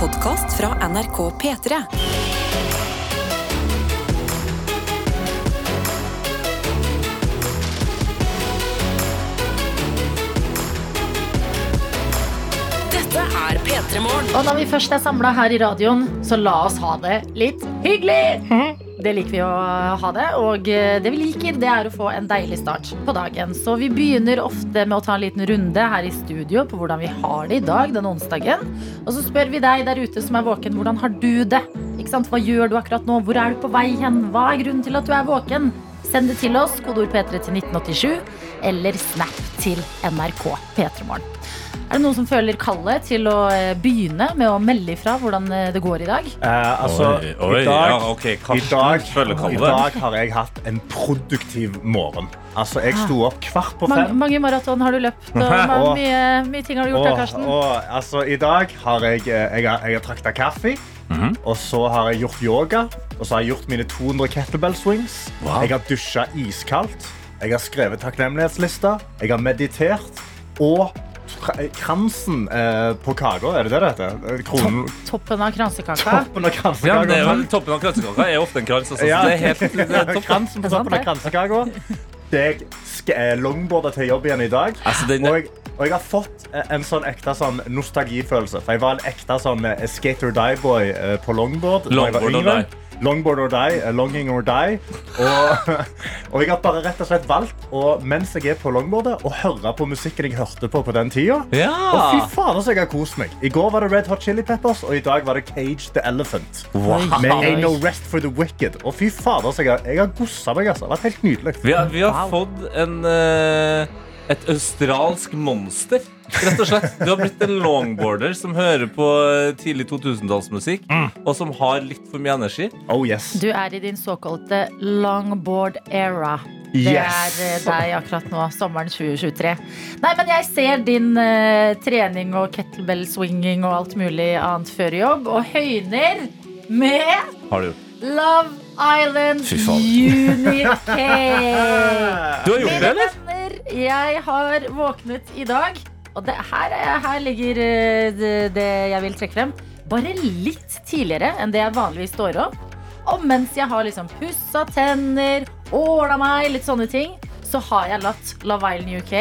podkast fra NRK P3. Dette er P3 Morgen. Og når vi først er samla her i radioen, så la oss ha det litt hyggelig! Det liker vi å ha det, og eh, det vi liker, det er å få en deilig start på dagen. Så vi begynner ofte med å ta en liten runde her i studio på hvordan vi har det i dag, den onsdagen. Og så spør vi deg der ute som er våken, hvordan har du det? Ikke sant? Hva gjør du akkurat nå? Hvor er du på vei hen? Hva er grunnen til at du er våken? Send det til oss, kodeord P3 til 1987, eller snap til NRK P3morgen. Er det noen som føler kallet til å eh, begynne med å melde ifra hvordan eh, det går i dag? Eh, altså, Oi, oi, i dag, ja, okay. I, dag. I dag har jeg hatt en produktiv morgen. Altså, jeg sto opp kvart på fem. mange maraton har du løpt, og Og- mye, mye ting har du gjort da, Karsten. og altså, i dag har jeg, eh, jeg, har, jeg har trakta kaffe. Mhm. Og så har jeg gjort yoga. Og så har jeg gjort mine 200 kettlebell swings. Wow. Jeg har dusja iskaldt. Jeg har skrevet takknemlighetslista. Jeg har meditert. Og kransen eh, på kaka, er det det det heter? Eh, Kronen Toppen av kransekaka. Toppen av Ja, men det er jo, kransekaka. toppen av kransekaka er ofte en krans. Altså, Ja. det er helt det er. Kransen på Det toppen av det. kransekaka. Jeg skal til jobb igjen i dag. Altså, den, Og jeg, og jeg har fått eh, en sånn ekte sånn nostalgifølelse. For jeg var en ekte sånn eh, skate or die-boy eh, på longboard. da jeg var Longboard. Longboard or die, eh, longing or die. Og, og jeg har bare rett og slett valgt å, mens jeg er på longboardet, å høre på musikken jeg hørte på på den tida. Og fy faen, fader, så jeg har kost meg. I går var det Red Hot Chili Peppers, og i dag var det Cage the Elephant. Wow. Med Ain't No Rest for the Wicked. Og fy fader, så jeg har, jeg har gossa meg. Altså. Det har vært helt nydelig. Vi har, vi har Wow. fått en eh, et australsk monster, rett og slett. Du har blitt en longboarder som hører på eh, tidlig 2000-tallsmusikk, og som har litt for mye energi. Oh yes. Du er i din såkalte longboard era. Det Yes. er eh, deg akkurat nå, sommeren 2023. Nei, men jeg ser din uh, trening og kettlebell-swinging og alt mulig annet før jobb, og høyner med Har du gjort. Love Island Unique. Du har gjort det, eller? Jeg har våknet i dag, og det, her, er- her ligger eh, det, det jeg vil trekke frem. Bare litt tidligere enn det jeg vanligvis står opp. Og mens jeg har liksom pussa tenner, åla meg, litt sånne ting, så har jeg latt Love Island UK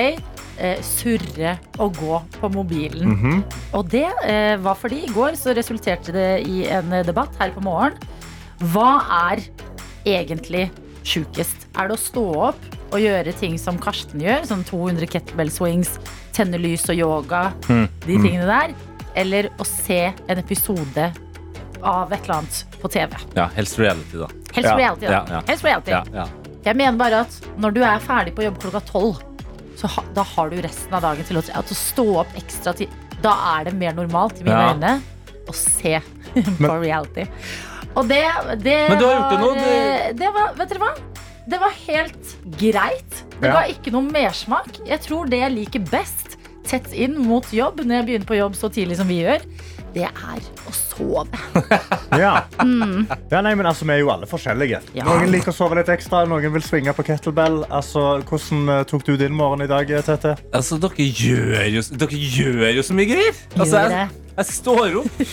eh, surre og gå på mobilen. Mhm. Og det eh, var fordi i går så resulterte det i en debatt her på morgen. Hva er egentlig sjukest? Er det å stå opp og gjøre ting som Karsten gjør, sånn 200 kettlebell swings, tenne lys og yoga, de tingene der? Eller å se en episode av et eller annet på TV? Ja, helst reality, da. Helst Ja, reality, da. ja. Helst reality. Jeg mener bare at når du er ferdig på jobb klokka tolv, så ha, da har du resten av dagen til å, til å stå opp ekstra tid. Da er det mer normalt i mine øyne å se på reality. Og det, det Men du har gjort det nå, Du... eh, det var Vet dere hva? Det var helt greit. Det Ja. ga ikke noe mersmak. Jeg tror det jeg liker best tett inn mot jobb, når jeg begynner på jobb så tidlig som vi gjør, det er å sove. Ja. ja, nei, men altså, Vi er jo alle forskjellige. Ja. Noen liker å sove litt ekstra, noen vil svinge på kettlebell. Altså, hvordan eh, tok du din morgen i dag, Tete? Altså, dere gjør jo, dere gjør jo så mye greier. Altså, Gjør det. Jeg står opp.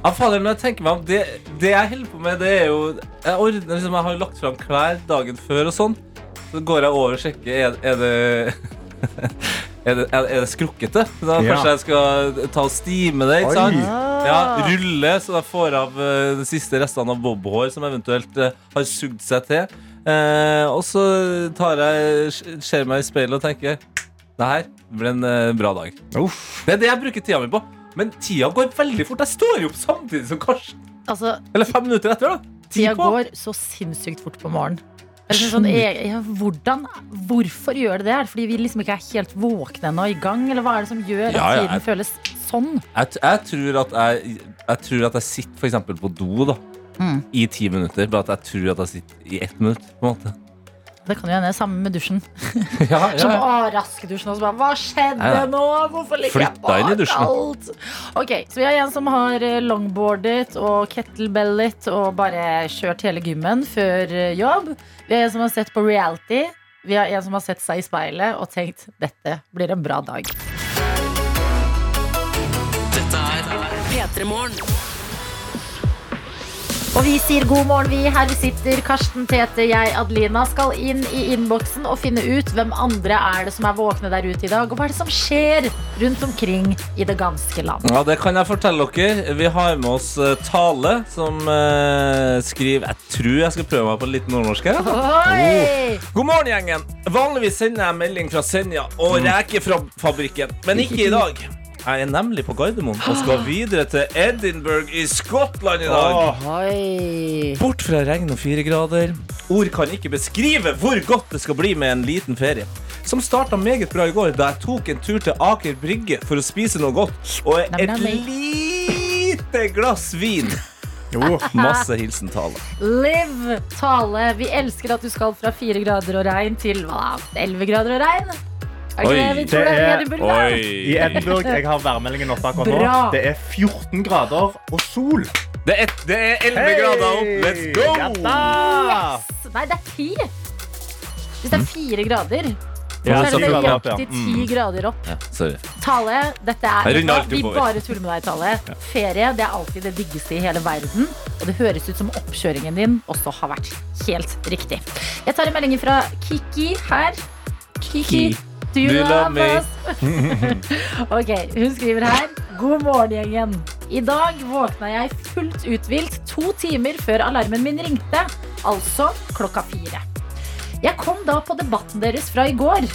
Ja, fader, når jeg tenker meg om, det, det jeg holder på med, det er jo Jeg ordner liksom, jeg har lagt fram klær dagen før og sånn. Så går jeg over og sjekker Er, er det er det, er, er det skrukkete? Da Ja. Kanskje jeg skal ta og stime det? ikke sant? Ja, Rulle, så jeg får av eh, de siste restene av bobhår som eventuelt eh, har sugd seg til. Eh, og så tar jeg, ser meg i speilet og tenker Det her blir en eh, bra dag. Uff. Det er det jeg bruker tida mi på. Men tida går veldig fort. Jeg står jo opp samtidig som Karsten. Altså, Eller fem minutter etter. da Tida går så sinnssykt fort på morgenen. Sånn, jeg, jeg, hvordan, hvorfor gjør det det? Er det fordi vi liksom ikke er helt våkne ennå i gang? Eller hva er det som gjør at Ja, ja, tiden jeg- føles sånn? Jeg, jeg, tror at jeg, jeg tror at jeg sitter eksempel på do da Mm. i ti minutter. Bare at jeg tror at jeg sitter i ett minutt. på en måte Det kan jo hende. Sammen med dusjen. ja, Som ja. å, raskedusjen og så bare Hva skjedde nei. nå? Hvorfor ligger jeg bak alt? Ok, Så vi har en som har eh, longboardet og kettlebellet og bare kjørt hele gymmen før eh, jobb. Vi har en som har sett på reality. Vi har en som har sett seg i speilet og tenkt dette blir en bra dag. Dette er P3 Morgen. Og vi sier god morgen, vi. Her sitter. Karsten, Tete, jeg, Adelina skal inn i innboksen og finne ut hvem andre er det som er våkne der ute i dag. Og hva er det som skjer rundt omkring i det ganske land. Ja, Det kan jeg fortelle dere. Vi har med oss eh, Tale, som eh, skriver Jeg tror jeg skal prøve meg på litt nordnorsk her. Oh. God morgen, gjengen. Vanligvis sender jeg melding fra Senja og rekefabrikken, men ikke i dag. Jeg er nemlig på Gardermoen og skal videre til Edinburgh i Skottland i dag. Åh, Oi. Bort fra regn og fire grader. Ord kan ikke beskrive hvor godt det skal bli med en liten ferie. Som starta meget bra i går da jeg tok en tur til Aker Brygge for å spise noe godt. Og et lite glass vin. jo. Masse hilsen Tale. Liv Tale, vi elsker at du skal fra fire grader og regn til hva? Elleve grader og regn? Det Oi. det er Oi. i Edinburgh? Jeg har værmeldingen oppe akkurat nå. Det er 14 grader og sol. Det er, det er 11 grader opp. Let's go! Yes. Nei, det er ti. Hvis det er fire grader, Ja, så er det nøyaktig ti Mm. grader opp. Ja, sorry. Tale, dette er Vi bare tuller med deg, Tale. Ferie det er alltid det diggeste i hele verden. Og det høres ut som oppkjøringen din også har vært helt riktig. Jeg tar en melding fra Kiki her. Kiki, do you Do you love love us? ok, Hun skriver her. God morgen, gjengen. I dag våkna jeg fullt uthvilt to timer før alarmen min ringte. Altså klokka fire. Jeg kom da på debatten deres fra i går.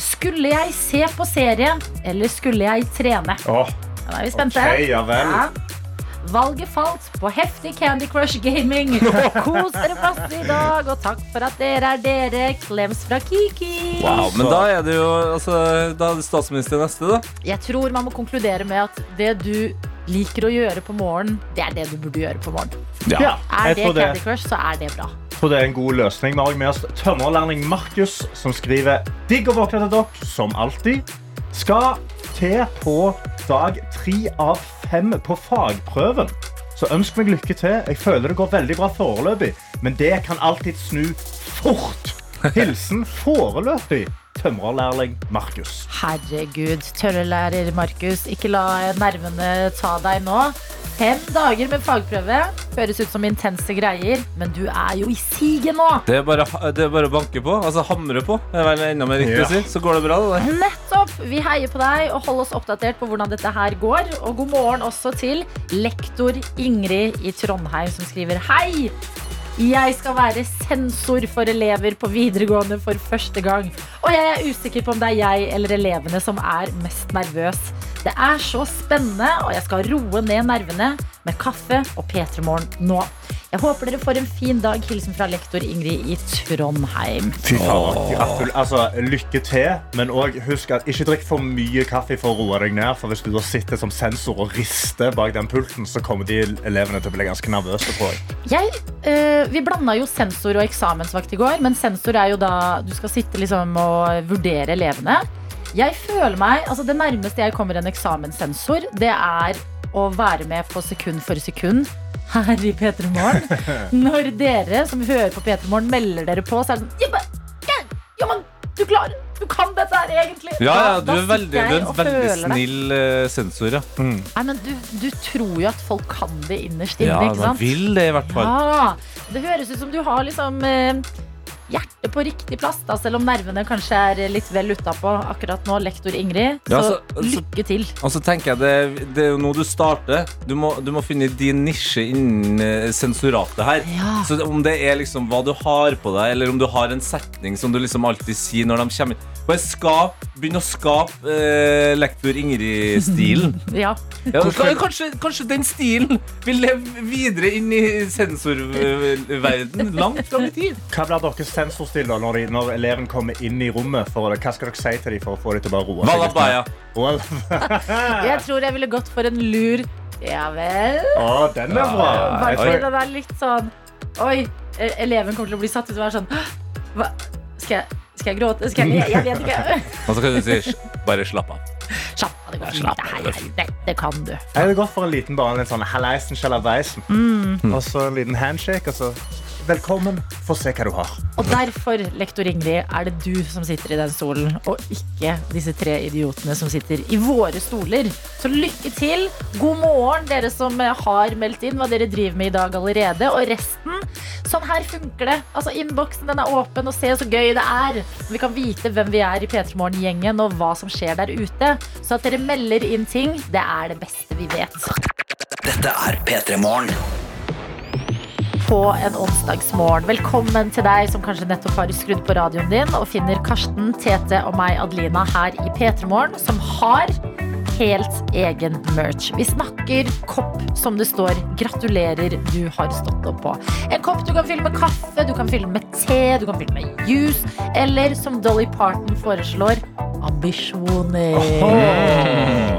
Skulle jeg se på serie, eller skulle jeg trene? Oh, Da er vi spente. Okay, ja vel. Ja. Valget falt på heftig Candy Crush gaming. Kos dere masse i dag, og takk for at dere er dere. Klems fra Kiki. Wow, men da er det jo altså, Da er det statsminister neste, da. Jeg tror man må konkludere med at det du liker å gjøre på morgen, det er det du burde gjøre på morgen. Ja, Er det Candy Crush, så er det bra. tror det er en god løsning. Vi har med oss tømmerlærling Markus, som skriver Digg å våkne til dere, som alltid. Skal til på dag tre av fem på fagprøven. Så ønsk meg lykke til. Jeg føler det går veldig bra foreløpig, men det kan alltid snu fort. Hilsen foreløpig tømrerlærling Markus. Herregud, tørrelærer Markus, ikke la nervene ta deg nå. Fem dager med fagprøve høres ut som intense greier, men du er jo i siget nå. Det er bare, det er bare å banke på. Altså hamre på. Det er vel enda mer riktig Ja. å si. Så går det bra, det der. Nettopp! Vi heier på deg og hold oss oppdatert på hvordan dette her går. Og god morgen også til lektor Ingrid i Trondheim som skriver Hei! Jeg skal være sensor for elever på videregående for første gang. Og jeg er usikker på om det er jeg eller elevene som er mest nervøs. Det er så spennende, og jeg skal roe ned nervene med kaffe og P3 Morgen nå. Jeg håper dere får en fin dag. Hilsen fra lektor Ingrid i Trondheim. Fy faen. Altså, lykke til, men også husk at ikke drikk for mye kaffe for å roe deg ned. For hvis du da sitter som sensor og rister bak den pulten, så kommer de elevene til å bli ganske nervøse. tror jeg. Jeg, eh, vi blanda jo sensor og eksamensvakt i går, men sensor er jo da du skal sitte liksom og vurdere elevene. Jeg føler meg, altså Det nærmeste jeg kommer en eksamenssensor, det er å være med på sekund for sekund her i P3 Morgen. Når dere som hører på P3 Morgen, melder dere på, så er det sånn Ja, men, ja, ja, du klarer Du kan dette her, egentlig. Ja, ja, du er veldig, du er en veldig snill eh, sensor, ja. Nei, men du, du tror jo at folk kan det innerst inne, Ja, ikke man vil det i hvert fall. Ja, det høres ut som du har liksom eh, hjertet på riktig plass, da, selv om nervene kanskje er litt vel utapå akkurat nå, lektor Ingrid. Så Ja, så- så- lykke til. Og så tenker jeg det, det er jo nå du starter. Du må, du må finne din nisje innen sensuratet sensoratet her. Ja. Så om det er liksom hva du har på deg, eller om du har en setning som du liksom alltid sier når de kommer inn. Bare skap, begynn å skape eh, lektor Ingrid-stilen. Ja. Ja, kanskje, kanskje den stilen vil leve videre inn i sensorverden langt fram i tid. Hva blir deres sensorstil når, de, når eleven kommer inn i rommet? For, hva skal dere si til dem for å få dem til å bare roe seg? litt Malabaya. Well, Jeg tror jeg ville gått for en lur Ja vel. Å, den er bra. Bare fordi den er litt sånn Oi, e- eleven kommer til å bli satt ut og være sånn Hva? Skal jeg, skal jeg gråte? Skal jeg, jeg vet ikke. Og så kan du si bare slapp av. Slapp av, det går fint. det Dette kan du. Jeg hadde gått for en liten bare en sånn halleisen, sjalabbeisen. Mm. Og så en liten handshake, og så Velkommen. Få se hva du har. Og derfor, lektor Ingrid, er det du som sitter i den stolen, og ikke disse tre idiotene som sitter i våre stoler. Så lykke til. God morgen, dere som har meldt inn hva dere driver med i dag allerede. Og resten, sånn her funker det. Altså, Innboksen den er åpen, og se så gøy det er. Vi kan vite hvem vi er i P3 Morgen-gjengen, og hva som skjer der ute. Så at dere melder inn ting, det er det beste vi vet. Dette er P3 Morgen. På en onsdagsmorgen. Velkommen til deg som kanskje nettopp har skrudd på radioen din og finner Karsten, Tete og meg, Adelina, her i P3 Morgen, som har helt egen merch. Vi snakker kopp som det står 'Gratulerer, du har stått opp' på. En kopp du kan fylle med kaffe, du kan fylle med te, du kan fylle med juice, eller som Dolly Parton foreslår, ambisjoner.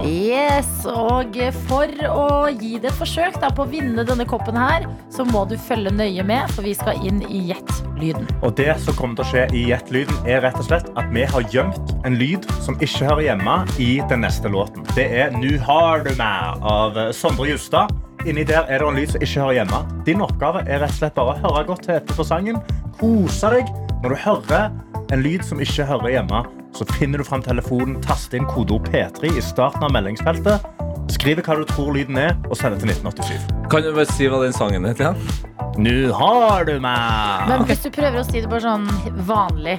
Yes, og for å gi det et forsøk da, på å vinne denne koppen her, så må du følge nøye med, for vi skal inn i Gjett-lyden. Og det som kommer til å skje i Gjett-lyden, er rett og slett at vi har gjemt en lyd som ikke hører hjemme i den neste låten. Det er Nu har du meg av Sondre Justad. Inni der er det en lyd som ikke hører hjemme. Din oppgave er rett og slett bare å høre godt etter på sangen. Kose deg. Når du hører en lyd som ikke hører hjemme, så finner du fram telefonen, taster inn kodeord P3 i starten av meldingsfeltet, skriver hva du tror lyden er, og sender til 1987. Kan du bare si hva den sangen heter igjen? Nu har du meg. Men hvis du prøver å si det bare sånn vanlig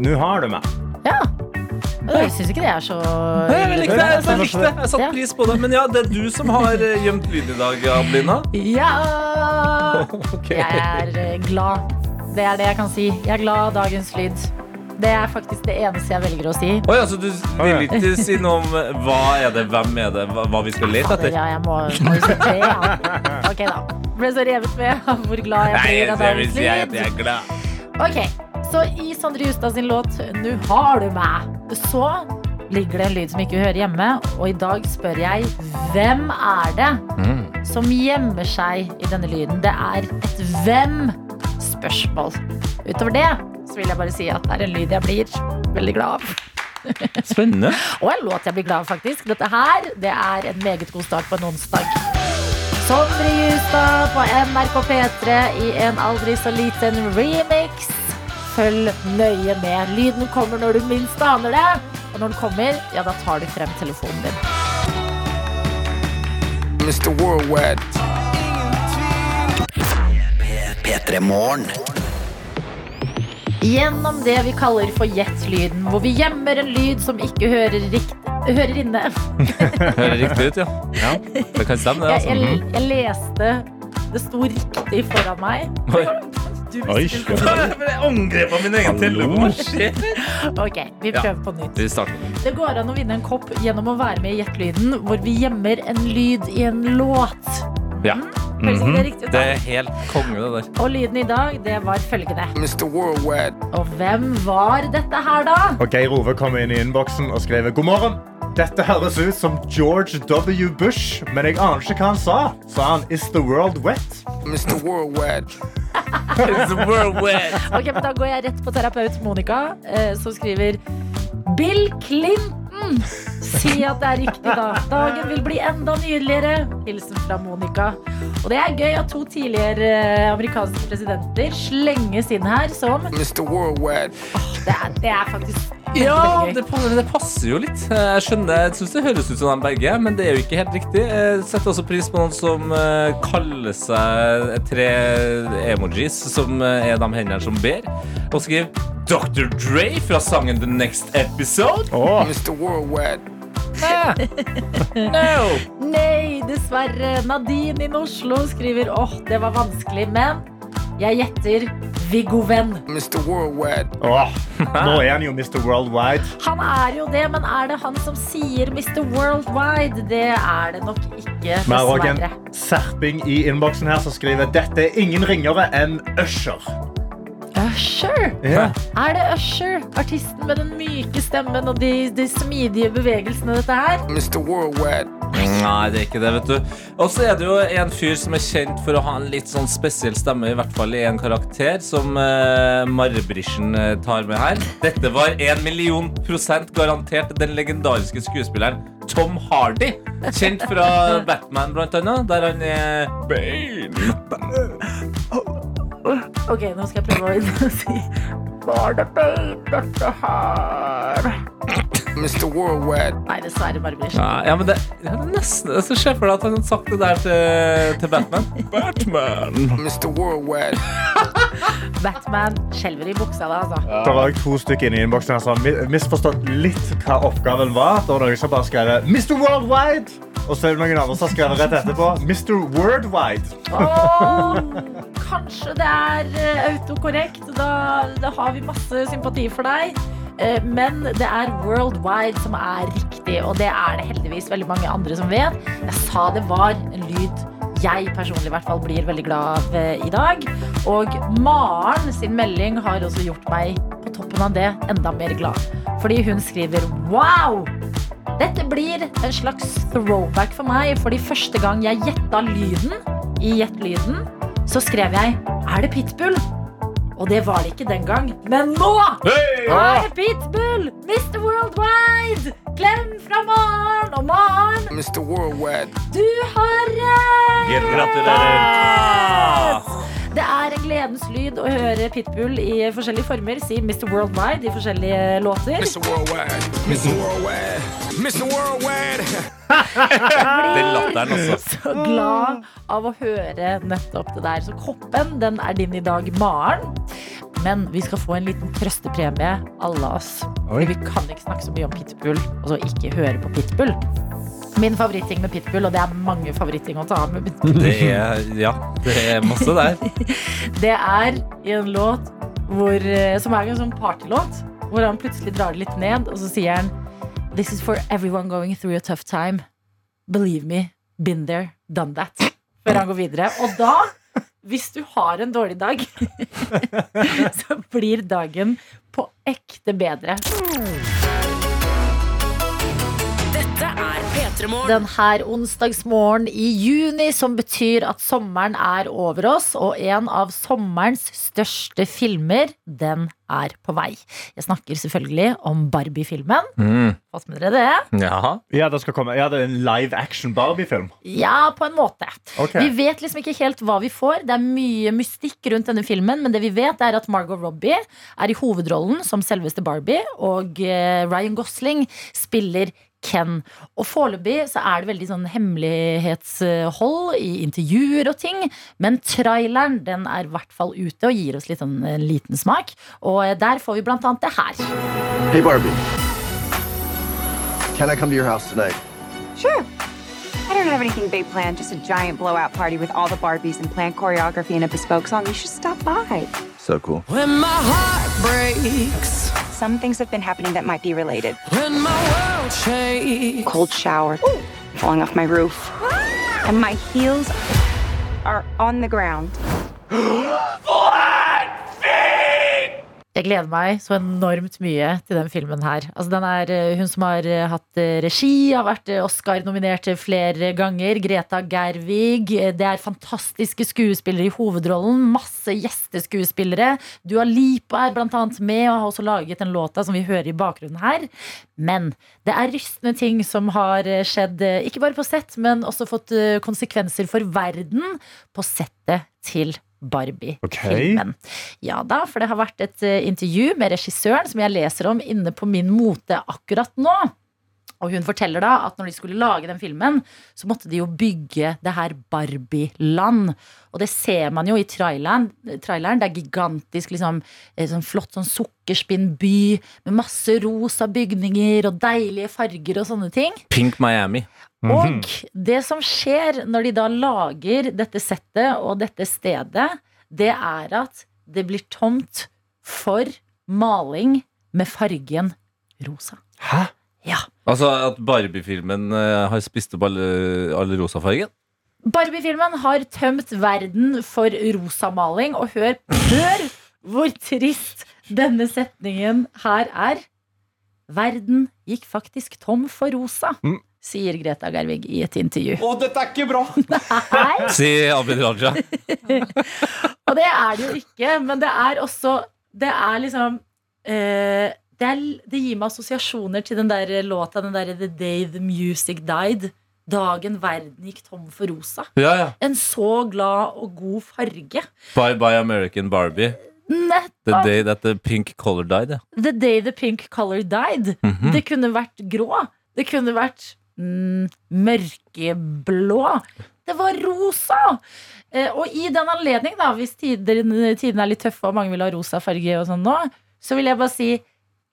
Nu har du meg. Ja. Jeg syns ikke det er så Jeg likte det. Jeg likte det. Jeg satte pris på det. Men ja, det er du som har eh, gjemt lyd i dag, Adelina. Ja! Jeg er eh, glad. Det er det jeg kan si. Jeg er glad dagens lyd. Det er faktisk det eneste jeg velger å si. Oi, altså, du vil ikke si noe om eh, hva er det, hvem er det, hva, hva vi skal lete etter? ja, jeg må, må jo si det, ja. Ok, da. Ble så revet med av hvor glad jeg blir av dagens lyd. jeg er glad. Ok, så i Sondre Justad sin låt «Nu har du meg», så ligger det en lyd som ikke hører hjemme, og i dag spør jeg, hvem er det som gjemmer seg i denne lyden? Det er et hvem-spørsmål. Utover det så vil jeg bare si at det er en lyd jeg blir veldig glad av. Spennende. Og en låt jeg blir glad av, faktisk. Dette her, det er en meget god start på en onsdag. Sondre Justad på NRK P3 i en aldri så liten remix. Følg nøye med. Lyden kommer når du minst aner det. Og når den kommer, ja, da tar du frem telefonen din. Mr. Worldwide. P3 Morgen. Gjennom det vi kaller for gjett-lyden, hvor vi gjemmer en lyd som ikke hører, rikt hører inne. Hører riktig ut, ja. Det kan stemme, det. Jeg, jeg, Altså. jeg leste Det sto riktig foran meg. Oi. Du visste ikke. Jeg angrep på min egen telefon. Ok, vi Ja. prøver på nytt. Vi. Det går an å vinne en kopp gjennom å være med i Gjett-lyden, hvor vi gjemmer en lyd i en låt. Ja. Mm -hmm. det riktig? Det er helt konge, det der. Og lyden i dag, det var følgende. Mr. Worldwide. Og hvem var dette her, da? Og Geir Ove kom inn i innboksen og skrev God morgen. Dette høres ut som George W. Bush, men jeg aner ikke hva han sa. Sa han Is the world wet? Mr. World wet. Is the world wet. Ok, men Da går jeg rett på terapeut Monica, eh, som skriver Bill Clinton! Si at det er riktig, da. Dagen vil bli enda nydeligere. Hilsen fra Monica. Og det er gøy at to tidligere eh, amerikanske presidenter slenges inn her som Mr. Worldwide. Det er, det er faktisk Ja, det passer, det passer jo litt. Jeg skjønner, jeg synes det høres ut som de begge, men det er jo ikke helt riktig. Jeg setter også pris på noen som eh, kaller seg tre emojis, som eh, er de hendene som ber, og skriver Dr. Dre fra sangen The Next Episode. Oh. Mr. Worldwide. No! Nei, dessverre. Nadine i Oslo skriver åh, det var vanskelig, men jeg gjetter Viggo Venn. Mr. Worldwide. Oh, Nå er han jo Mr. Worldwide. Han er jo det, men er det han som sier Mr. Worldwide? Det er det nok ikke, Vi har òg en serping i innboksen her som skriver Dette er ingen ringere enn Usher. Usher? Yeah. Er det Usher? Artisten med den myke stemmen og de, de smidige bevegelsene, dette her? Mr. Worldwide. Nei, det er ikke det, vet du. Og så er det jo en fyr som er kjent for å ha en litt sånn spesiell stemme, i hvert fall i en karakter, som uh, Marbrischen eh, tar med her. Dette var en million prosent garantert den legendariske skuespilleren Tom Hardy. Kjent fra Batman, blant annet, der han er Bane. Ok, nå skal jeg prøve å si Var det bein, dette her? Mr. Worldwide. Nei, dessverre, bare blir Ja, ja, men det, det er nesten det som skjer for deg at han har sagt det der til, til Batman. Batman! Mr. Worldwide. Batman skjelver i buksa da, altså. Det var to stykker inne i innboksen som misforstått litt hva oppgaven var. Det var noen som bare skrev Mr. Worldwide. Og så er noen andre som har skrevet rett etterpå Mr. Worldwide. Oh, kanskje det er eh, autokorrekt. Da, da har vi masse sympati for deg. Eh, Men det er worldwide som er riktig, og det er det heldigvis veldig mange andre som vet. Jeg sa det var en lyd jeg personlig i hvert fall blir veldig glad av eh, i dag. Og Maren sin melding har også gjort meg på toppen av det enda mer glad. Fordi hun skriver wow! Dette blir en slags throwback for meg, fordi første gang jeg gjetta lyden i Gjett lyden, så skrev jeg Er det Pitbull? Og det var det ikke den gang. Men nå er det Pitbull! Mr. Worldwide! Klem fra Maren. Og Maren, Mr. Worldwide. du har rett! Gratulerer! Det er en gledens lyd å høre Pitbull i forskjellige former si Mr. Worldwide i forskjellige låter. Mr. Worldwide. Mr. Worldwide. Mr. Worldwide. Den latteren, altså. så glad av å høre nettopp det der. Så koppen, den er din i dag, Maren. Men vi skal få en liten trøstepremie, alle oss. Oi. vi kan ikke snakke så mye om Pitbull, og så ikke høre på Pitbull. Min favoritting med Pitbull, og det er mange favoritting å ta av med Pitbull, Det er, ja, det er masse der. det er i en låt hvor, eh, som er en sånn partylåt, hvor han plutselig drar det litt ned, og så sier han This is for everyone going through a tough time. Believe me, been there, done that. Før han går videre. Og da, hvis du har en dårlig dag, så blir dagen på ekte bedre. Dette er P3 Den her onsdagsmorgen i juni, som betyr at sommeren er over oss, og en av sommerens største filmer, den er på vei. Jeg snakker selvfølgelig om Barbie-filmen. Mm. Fått med dere det? Ja. Ja, det skal komme. Ja, det er en live action Barbie-film. Ja, på en måte. Okay. Vi vet liksom ikke helt hva vi får. Det er mye mystikk rundt denne filmen, men det vi vet, er at Margot Robbie er i hovedrollen som selveste Barbie, og eh, Ryan Gosling spiller Ken. Og foreløpig så er det veldig sånn hemmelighetshold i intervjuer og ting. Men traileren den er i hvert fall ute og gir oss litt sånn en liten smak. Og eh, der får vi blant annet det her. Hey, Barbie. Can I come to your house tonight? Sure. I don't have anything big planned, just a giant blowout party with all the Barbies and planned choreography and a bespoke song. You should stop by. So cool. When my heart breaks, Some things have been happening that might be related. when my world shakes. Cold shower, falling off my roof, ah! and my heels are on the ground. Jeg gleder meg så enormt mye til den filmen her. Altså, den er eh, hun som har eh, hatt eh, regi, har vært Oscar-nominert flere ganger. Greta Gervig. Det er fantastiske skuespillere i hovedrollen. Masse gjesteskuespillere. Dua Lipa er blant annet med og har også laget den låta som vi hører i bakgrunnen her. Men det er rystende ting som har skjedd, ikke bare på sett, men også fått konsekvenser for verden på settet til Barbie-filmen. Ja da, for det har vært et eh, intervju med regissøren som jeg leser om inne på min mote akkurat nå. Og hun forteller da at når de skulle lage den filmen, så måtte de jo bygge det her Barbie-land. Og det ser man jo i traileren. traileren. Det er gigantisk, liksom, eh, sånn flott sånn sukkerspinnby med masse rosa bygninger og deilige farger og sånne ting. Pink Miami. Og det som skjer når de da lager dette settet og dette stedet, det er at det blir tomt for maling med fargen rosa. Hæ? Ja. Altså at Barbie-filmen eh, har spist opp alle, all rosafargen? Barbie-filmen har tømt verden for rosamaling, og hør, hør hvor trist denne setningen her er. Verden gikk faktisk tom for rosa, Mm. sier Greta Gervig i et intervju. Å, dette er ikke bra! Nei. Si Abid Raja. Og det er det jo ikke, men det er også Det er liksom eh, det, er, det gir meg assosiasjoner til den der låta, den der The Day The Music Died. dagen verden gikk tom for rosa. Ja, ja. En så glad og god farge. Bye bye American Barbie. The day that the pink color died. Ja. The day the pink color died. Mhm. Det kunne vært grå. Det kunne vært mm, mørkeblå. Det var rosa! Eh, og i den anledning, da, hvis tidene, tidene er litt tøffe og mange vil ha rosa farge, og sånn nå, så vil jeg bare si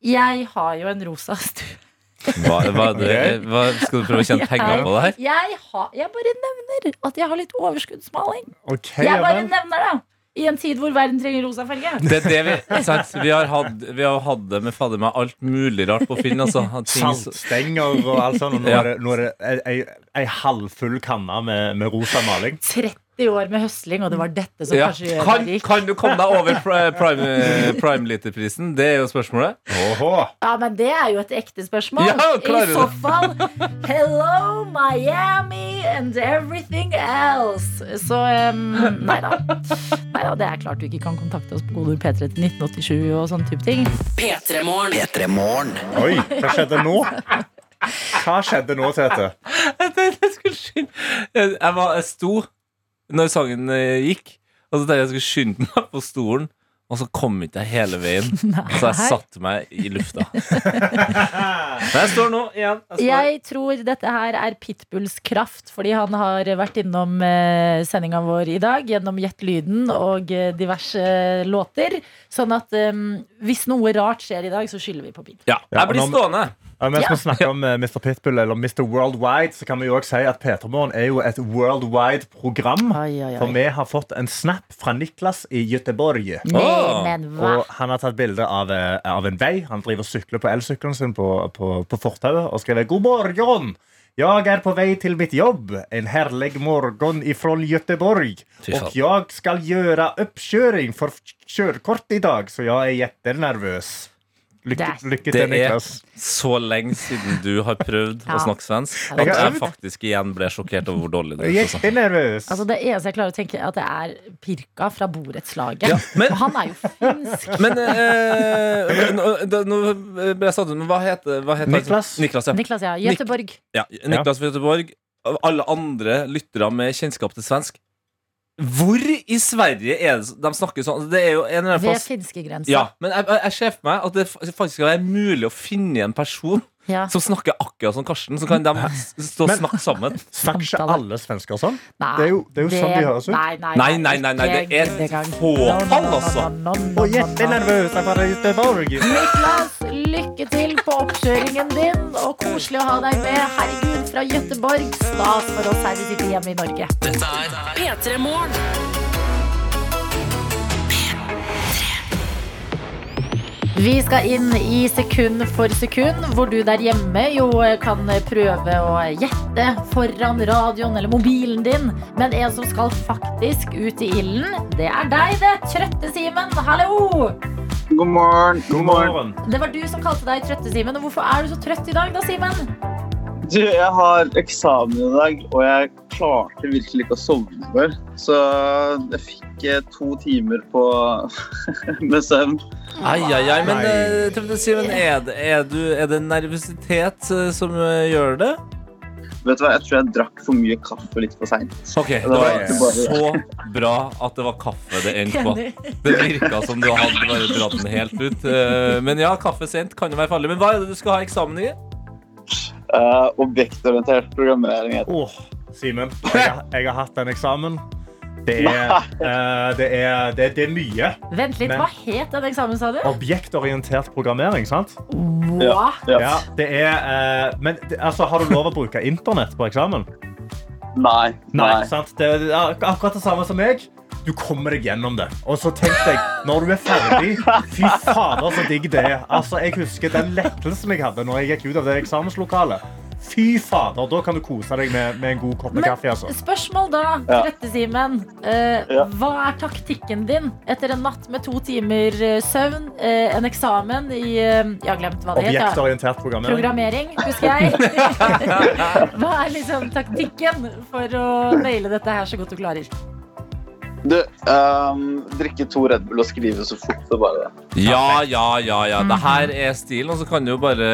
jeg har jo en rosa stue. Hva, hva, hva, skal du prøve å tjene penger på det her? Jeg, har, jeg bare nevner at jeg har litt overskuddsmaling. Okay, Jeg bare nevner det! I en tid hvor verden trenger rosa farge. Det er det vi, sant? vi har hatt Vi har hatt det med fader meg alt mulig rart på Finn. Altså. Saltstenger og alt sånt. Og nå er det, nå er det ei halvfull kanne med, med rosa maling. 30 år med høsling, og det var dette som ja. kanskje gjør kan, det rik. kan du komme deg over primeliterprisen? prime, prime literprisen? Det er jo spørsmålet. Oho. Ja, men det er jo et ekte spørsmål. Ja, I så fall Hello, Miami and everything else. Så um, nei da. Nei da. Det er klart du ikke kan kontakte oss på godord P3 til 1987 og sånne type ting. P3morgen. Oi, hva skjedde nå? Hva skjedde nå, Tete? Jeg skulle skynde jeg, jeg, var, jeg sto når sangen eh, gikk, og så tenkte jeg jeg skulle skynde meg på stolen. Og så kom ikke jeg hele veien, så jeg satte meg i lufta. Men jeg står nå igjen. Jeg står. Jeg tror dette her er Pitbulls kraft, fordi han har vært innom eh, sendinga vår i dag gjennom Gjett lyden og eh, diverse låter. Sånn at um, hvis noe rart skjer i dag, så skylder vi på Pit. Ja, Ja, jeg blir stående. Ja, mens vi snakker om eh, Mr. Pitbull eller Mr. Worldwide, så kan vi jo også si at P3 Morgen er jo et worldwide program. Oi, oi, oi. For vi har fått en snap fra Niklas i Göteborg. Hva? Og han har tatt bilde av, eh, av en vei. Han driver og sykler på elsykkelen sin på, på, på fortauet og skriver 'God morgen'. Jeg er på vei til mitt jobb. En herlig morgen ifra Göteborg. Og jeg skal gjøre oppkjøring for kjørekort i dag, så jeg er jetternervøs. Lykke, til Niklas Det er Niklas. så lenge siden du har prøvd Ja. å snakke svensk at jeg faktisk igjen ble sjokkert over hvor dårlig det er. Altså. Jetternervøs. Altså Det eneste jeg klarer å tenke, er at det er Pirka fra borettslaget. Ja, men- Og han er jo finsk. Men eh, nå, ble jeg satt ut, men hva heter, hva heter Niklas. Niklas, ja. Niklas, ja. Göteborg. ja. Niklas fra Göteborg. Alle andre lyttere med kjennskap til svensk. Hvor i Sverige er det de snakker sånn? Det er jo en eller annen Ved finskegrensa. ja, men jeg, jeg, jeg ser for meg at det faktisk skal være mulig å finne en person Ja. som snakker akkurat som Karsten. Så kan de stå og Men- snakke sammen. Snakker ikke alle svensker sånn? Nei, Det er jo- det er jo sånn de høres ut. Nei, nei, Nei, nei, nei, nei, det er et fåtall, altså. Og er fra Göteborg. Niklas, lykke til på oppkjøringen din, og koselig å ha deg med. Herregud, fra Göteborg. Stas for oss her vi sitter hjemme i Norge. P3morgen. Vi skal inn i sekund for sekund, hvor du der hjemme jo kan prøve å gjette foran radioen eller mobilen din. Men en som skal faktisk ut i ilden, det er deg, det. Trøtte-Simen. Hallo! God morgen. God morgen. Det var du som kalte deg Trøtte-Simen. Og hvorfor er du så trøtt i dag, da, Simen? Du, jeg har eksamen i dag, og jeg klarte virkelig ikke å sovne før. Så jeg fikk eh, to timer på med søvn. Ai, ai, ai, men uh, eh, Simen, er, det- er, du- er det nervøsitet eh, som gjør det? Vet du hva, Jeg tror jeg drakk for mye kaffe litt for seint. Ok, Det var det bare- så bra at det var kaffe det endte på. Det virka som du hadde bare dratt den helt ut. Men ja, kaffe sent kan jo være farlig. Men hva er det du skal ha eksamen i? Uh, objektorientert programmering. Oh. Åh, Simen, jeg, jeg har hatt en eksamen. Det er, eh, det er, det, det er mye. Vent litt, Men- hva het den eksamen, sa du? Objektorientert programmering, sant? What? Ja. Det er, uh, men altså, har du lov å bruke internett på eksamen? Nei. Nei, nei. sant? Det er akkurat det samme som meg. Du kommer deg gjennom det. Og så tenkte jeg, når du er ferdig Fy fader, så digg det er. Altså, jeg husker den lettelsen jeg hadde når jeg gikk ut av det eksamenslokalet. Fy fader, Da kan du kose deg med, med en god kopp med kaffe. Altså. spørsmål da, Rette Trøtte-Simen. Eh, Ja. Hva er taktikken din etter en natt med to timer eh, søvn, eh, en eksamen i eh, Jeg har glemt hva det heter. Objektorientert programmering. Programmering, husker jeg. Hva er liksom taktikken for å naile dette her så godt du klarer? Du, um, drikke to Red Bull og skrive så fort det bare Ja, ja, ja. ja. Det her er stilen, og så kan du jo bare,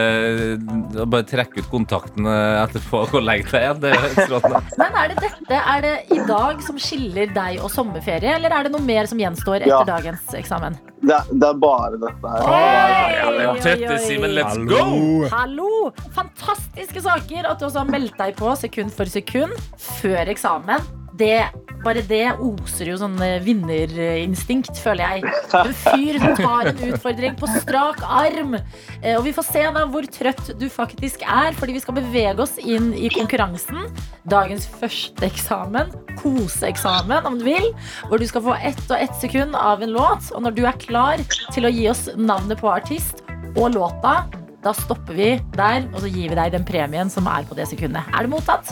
bare trekke ut kontakten eh, etterpå og legge deg igjen. Det er. Men er det dette er det i dag som skiller deg og sommerferie, eller er det noe mer som gjenstår etter Ja. dagens eksamen? Det, er- det er bare dette her. Oi. Simen, let's go! Hallo! Fantastiske saker at du også har meldt deg på sekund for sekund før eksamen. Det, bare det oser jo sånn eh, vinnerinstinkt, føler jeg. En fyr som tar en utfordring på strak arm. Eh, Og vi får se da hvor trøtt du faktisk er, fordi vi skal bevege oss inn i konkurransen. Dagens første eksamen, koseeksamen om du vil, hvor du skal få ett og ett sekund av en låt. Og når du er klar til å gi oss navnet på artist og låta, da stopper vi der, og så gir vi deg den premien som er på det sekundet. Er det mottatt?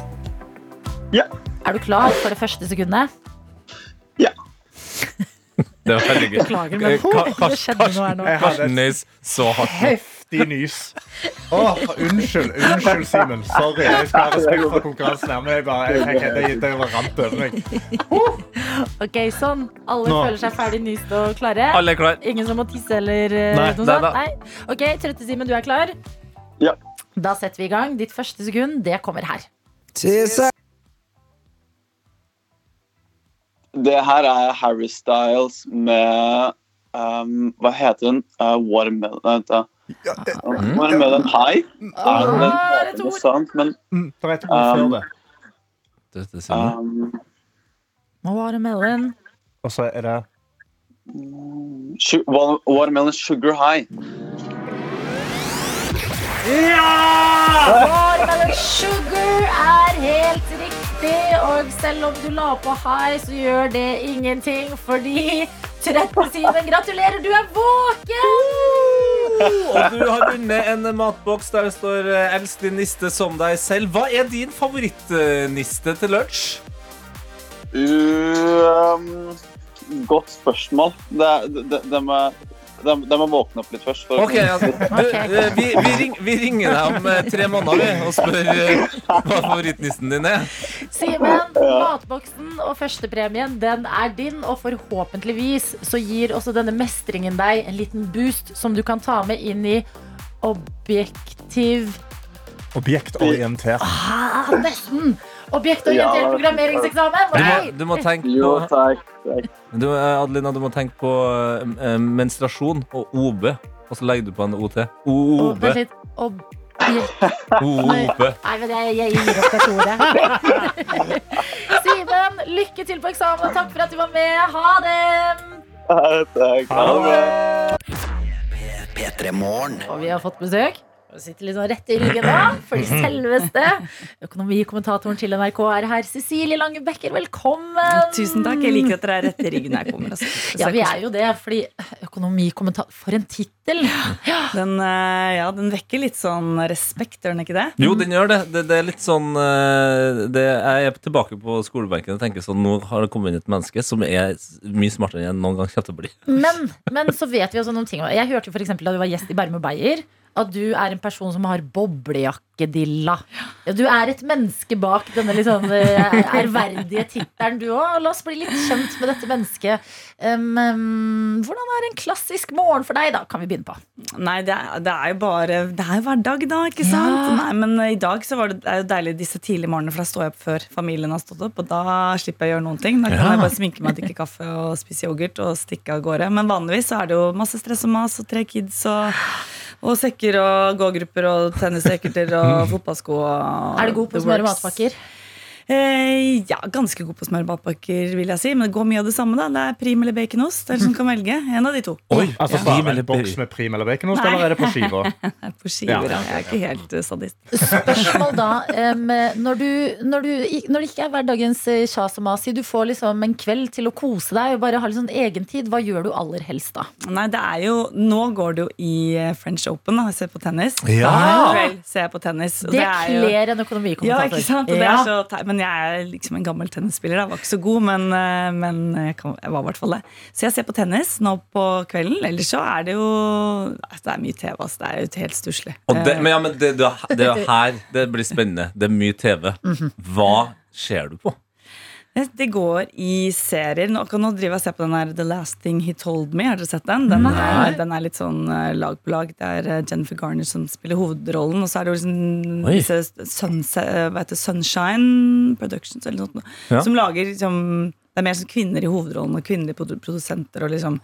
Ja. Er du klar for det første sekundet? Ja. Det var veldig gøy. Beklager, men det skjedde noe her nå. Jeg Karsten Nys så hardt. heftig nys. Åh, unnskyld, unnskyld, Simen. Sorry. Jeg skal ha respekt for konkurransen her, men jeg bare, jeg, jeg, det, det var rant over meg. Ok, sånn. Alle Nå. føler seg ferdig nyst og klare. Alle er klar. Ingen som må tisse eller eh, Nei, noe nei sånt? da. Nei. Ok, Trøtte-Simen, du er klar? Ja. Da setter vi i gang. Ditt første sekund, det kommer her. Det her er Harry Styles med um, Hva heter den? Uh, Watermelon Vent, da. Watermelon High? Er det den Ah, er heter et noe ord. Sant, Men Mm, Det er et ord før det. Dette sier um, Watermelon. Og så er det Watermelon Sugar High. Watermelon sugar er helt riktig. Og selv om du la på high, så gjør det ingenting, fordi Trøtte-Simen, gratulerer, du er våken! Og du har vunnet en matboks der det står eh, din niste som deg selv'. Hva er din favorittniste til lunsj? Um, godt spørsmål. Det, det, det, må, det, de, må våkne opp litt først. for- Ok, altså, du, eh, vi, vi, ring, vi ringer deg om eh, tre måneder vi, og spør eh, hva favorittnissen din er. Simen, matboksen og førstepremien den er din, og forhåpentligvis så gir også denne mestringen deg en liten boost som du kan ta med inn i objektiv objektorientert. ah, Nesten! Objektorientert Ja. programmeringseksamen. Du må, du må tenke Jo, på takk. takk. du, eh, Adelina, du må tenke på eh, menstruasjon og OB. Og så legger du på en OT. OB. OB. OB. Nei, men jeg, jeg gir opp dette ordet. Simen, lykke til på eksamen. Takk for at du var med. Ha det! takk. Ha det. P3 Morgen. Og vi har fått besøk. Sitter litt sånn rett i ryggen nå, for selveste økonomikommentatoren til NRK er her. Cecilie Lange Becker, velkommen! Tusen takk. Jeg liker at dere er rett i ryggen når jeg kommer. Altså. Ja, vi er jo det, fordi økonomikommentator For en tittel! Den, eh, ja, den vekker litt sånn respekt, gjør den ikke det? Jo, den gjør det. det. Det er litt sånn eh, det, Jeg er tilbake på skolebenken og tenker sånn Nå har det kommet inn et menneske som er mye smartere enn jeg noen gang kommer til å bli. Men, men så vet vi også noen ting. Jeg hørte f.eks. da du var gjest i Bærum og Beyer, at du er en person som har boblejakkedilla. Ja, Du er et menneske bak denne litt sånn eh, ærverdige tittelen, du òg. La oss bli litt kjent med dette mennesket. Um, um, hvordan er en klassisk morgen for deg, da? Kan vi begynne på. Nei, det er, det er jo bare Det er jo hverdag, da, ikke sant? Ja. Nei, men i dag så var det, det er jo deilig disse tidlige morgenene, for da står jeg opp før familien har stått opp, og da slipper jeg å gjøre noen ting. Da kan Ja. jeg bare sminke meg, drikke kaffe og spise yoghurt og stikke av gårde. Men vanligvis så er det jo masse stress og mas og tre kids og og sekker og gågrupper og tennisraketer og fotballsko. Og Er du god på å smøre matpakker? Eh, ja, ganske god på matpakker, vil jeg si. Men det går mye av det samme. da Det er prim eller baconost. Det er som kan velge. En av de to. Oi, Altså, prim bare eller boks med prim eller baconost, Nei. eller er det på skiver? På skiver. Ja. ja. Jeg er ikke helt eh, sadist. Spørsmål da. Um, når, du, når, du, når det ikke er hverdagens eh, kjas og mas, si du får liksom en kveld til å kose deg og bare ha litt sånn egentid, hva gjør du aller helst da? Nei, det er jo Nå går det jo i eh, French Open. da Jeg ser på tennis. Ja. Da, kveld ser jeg på tennis. og Det jo- kler en ja, ikke sant? Og det er så te- men jeg er liksom en gammel tennisspiller. Jeg var ikke så god, men, eh, men jeg, kan, jeg var i hvert fall det. Så jeg ser på tennis nå på kvelden. Ellers så er det jo altså, Det er mye TV. Altså. Det er jo helt stusslig. Men ja, men det, det, det er her det blir spennende. Det er mye TV. Hva ser du på? Det går i serier. Nå, nå driver jeg og ser på den her The Last Thing He Told Me. Har dere sett den? Den er, den er litt sånn eh, lag på lag. Det er eh, Jennifer Garner som spiller hovedrollen. Og så er det liksom Oi. disse sunse, hva heter Sunshine Productions eller noe. Ja. Som lager liksom det er mer sånn kvinner i hovedrollen og kvinnelige produsenter. Og liksom,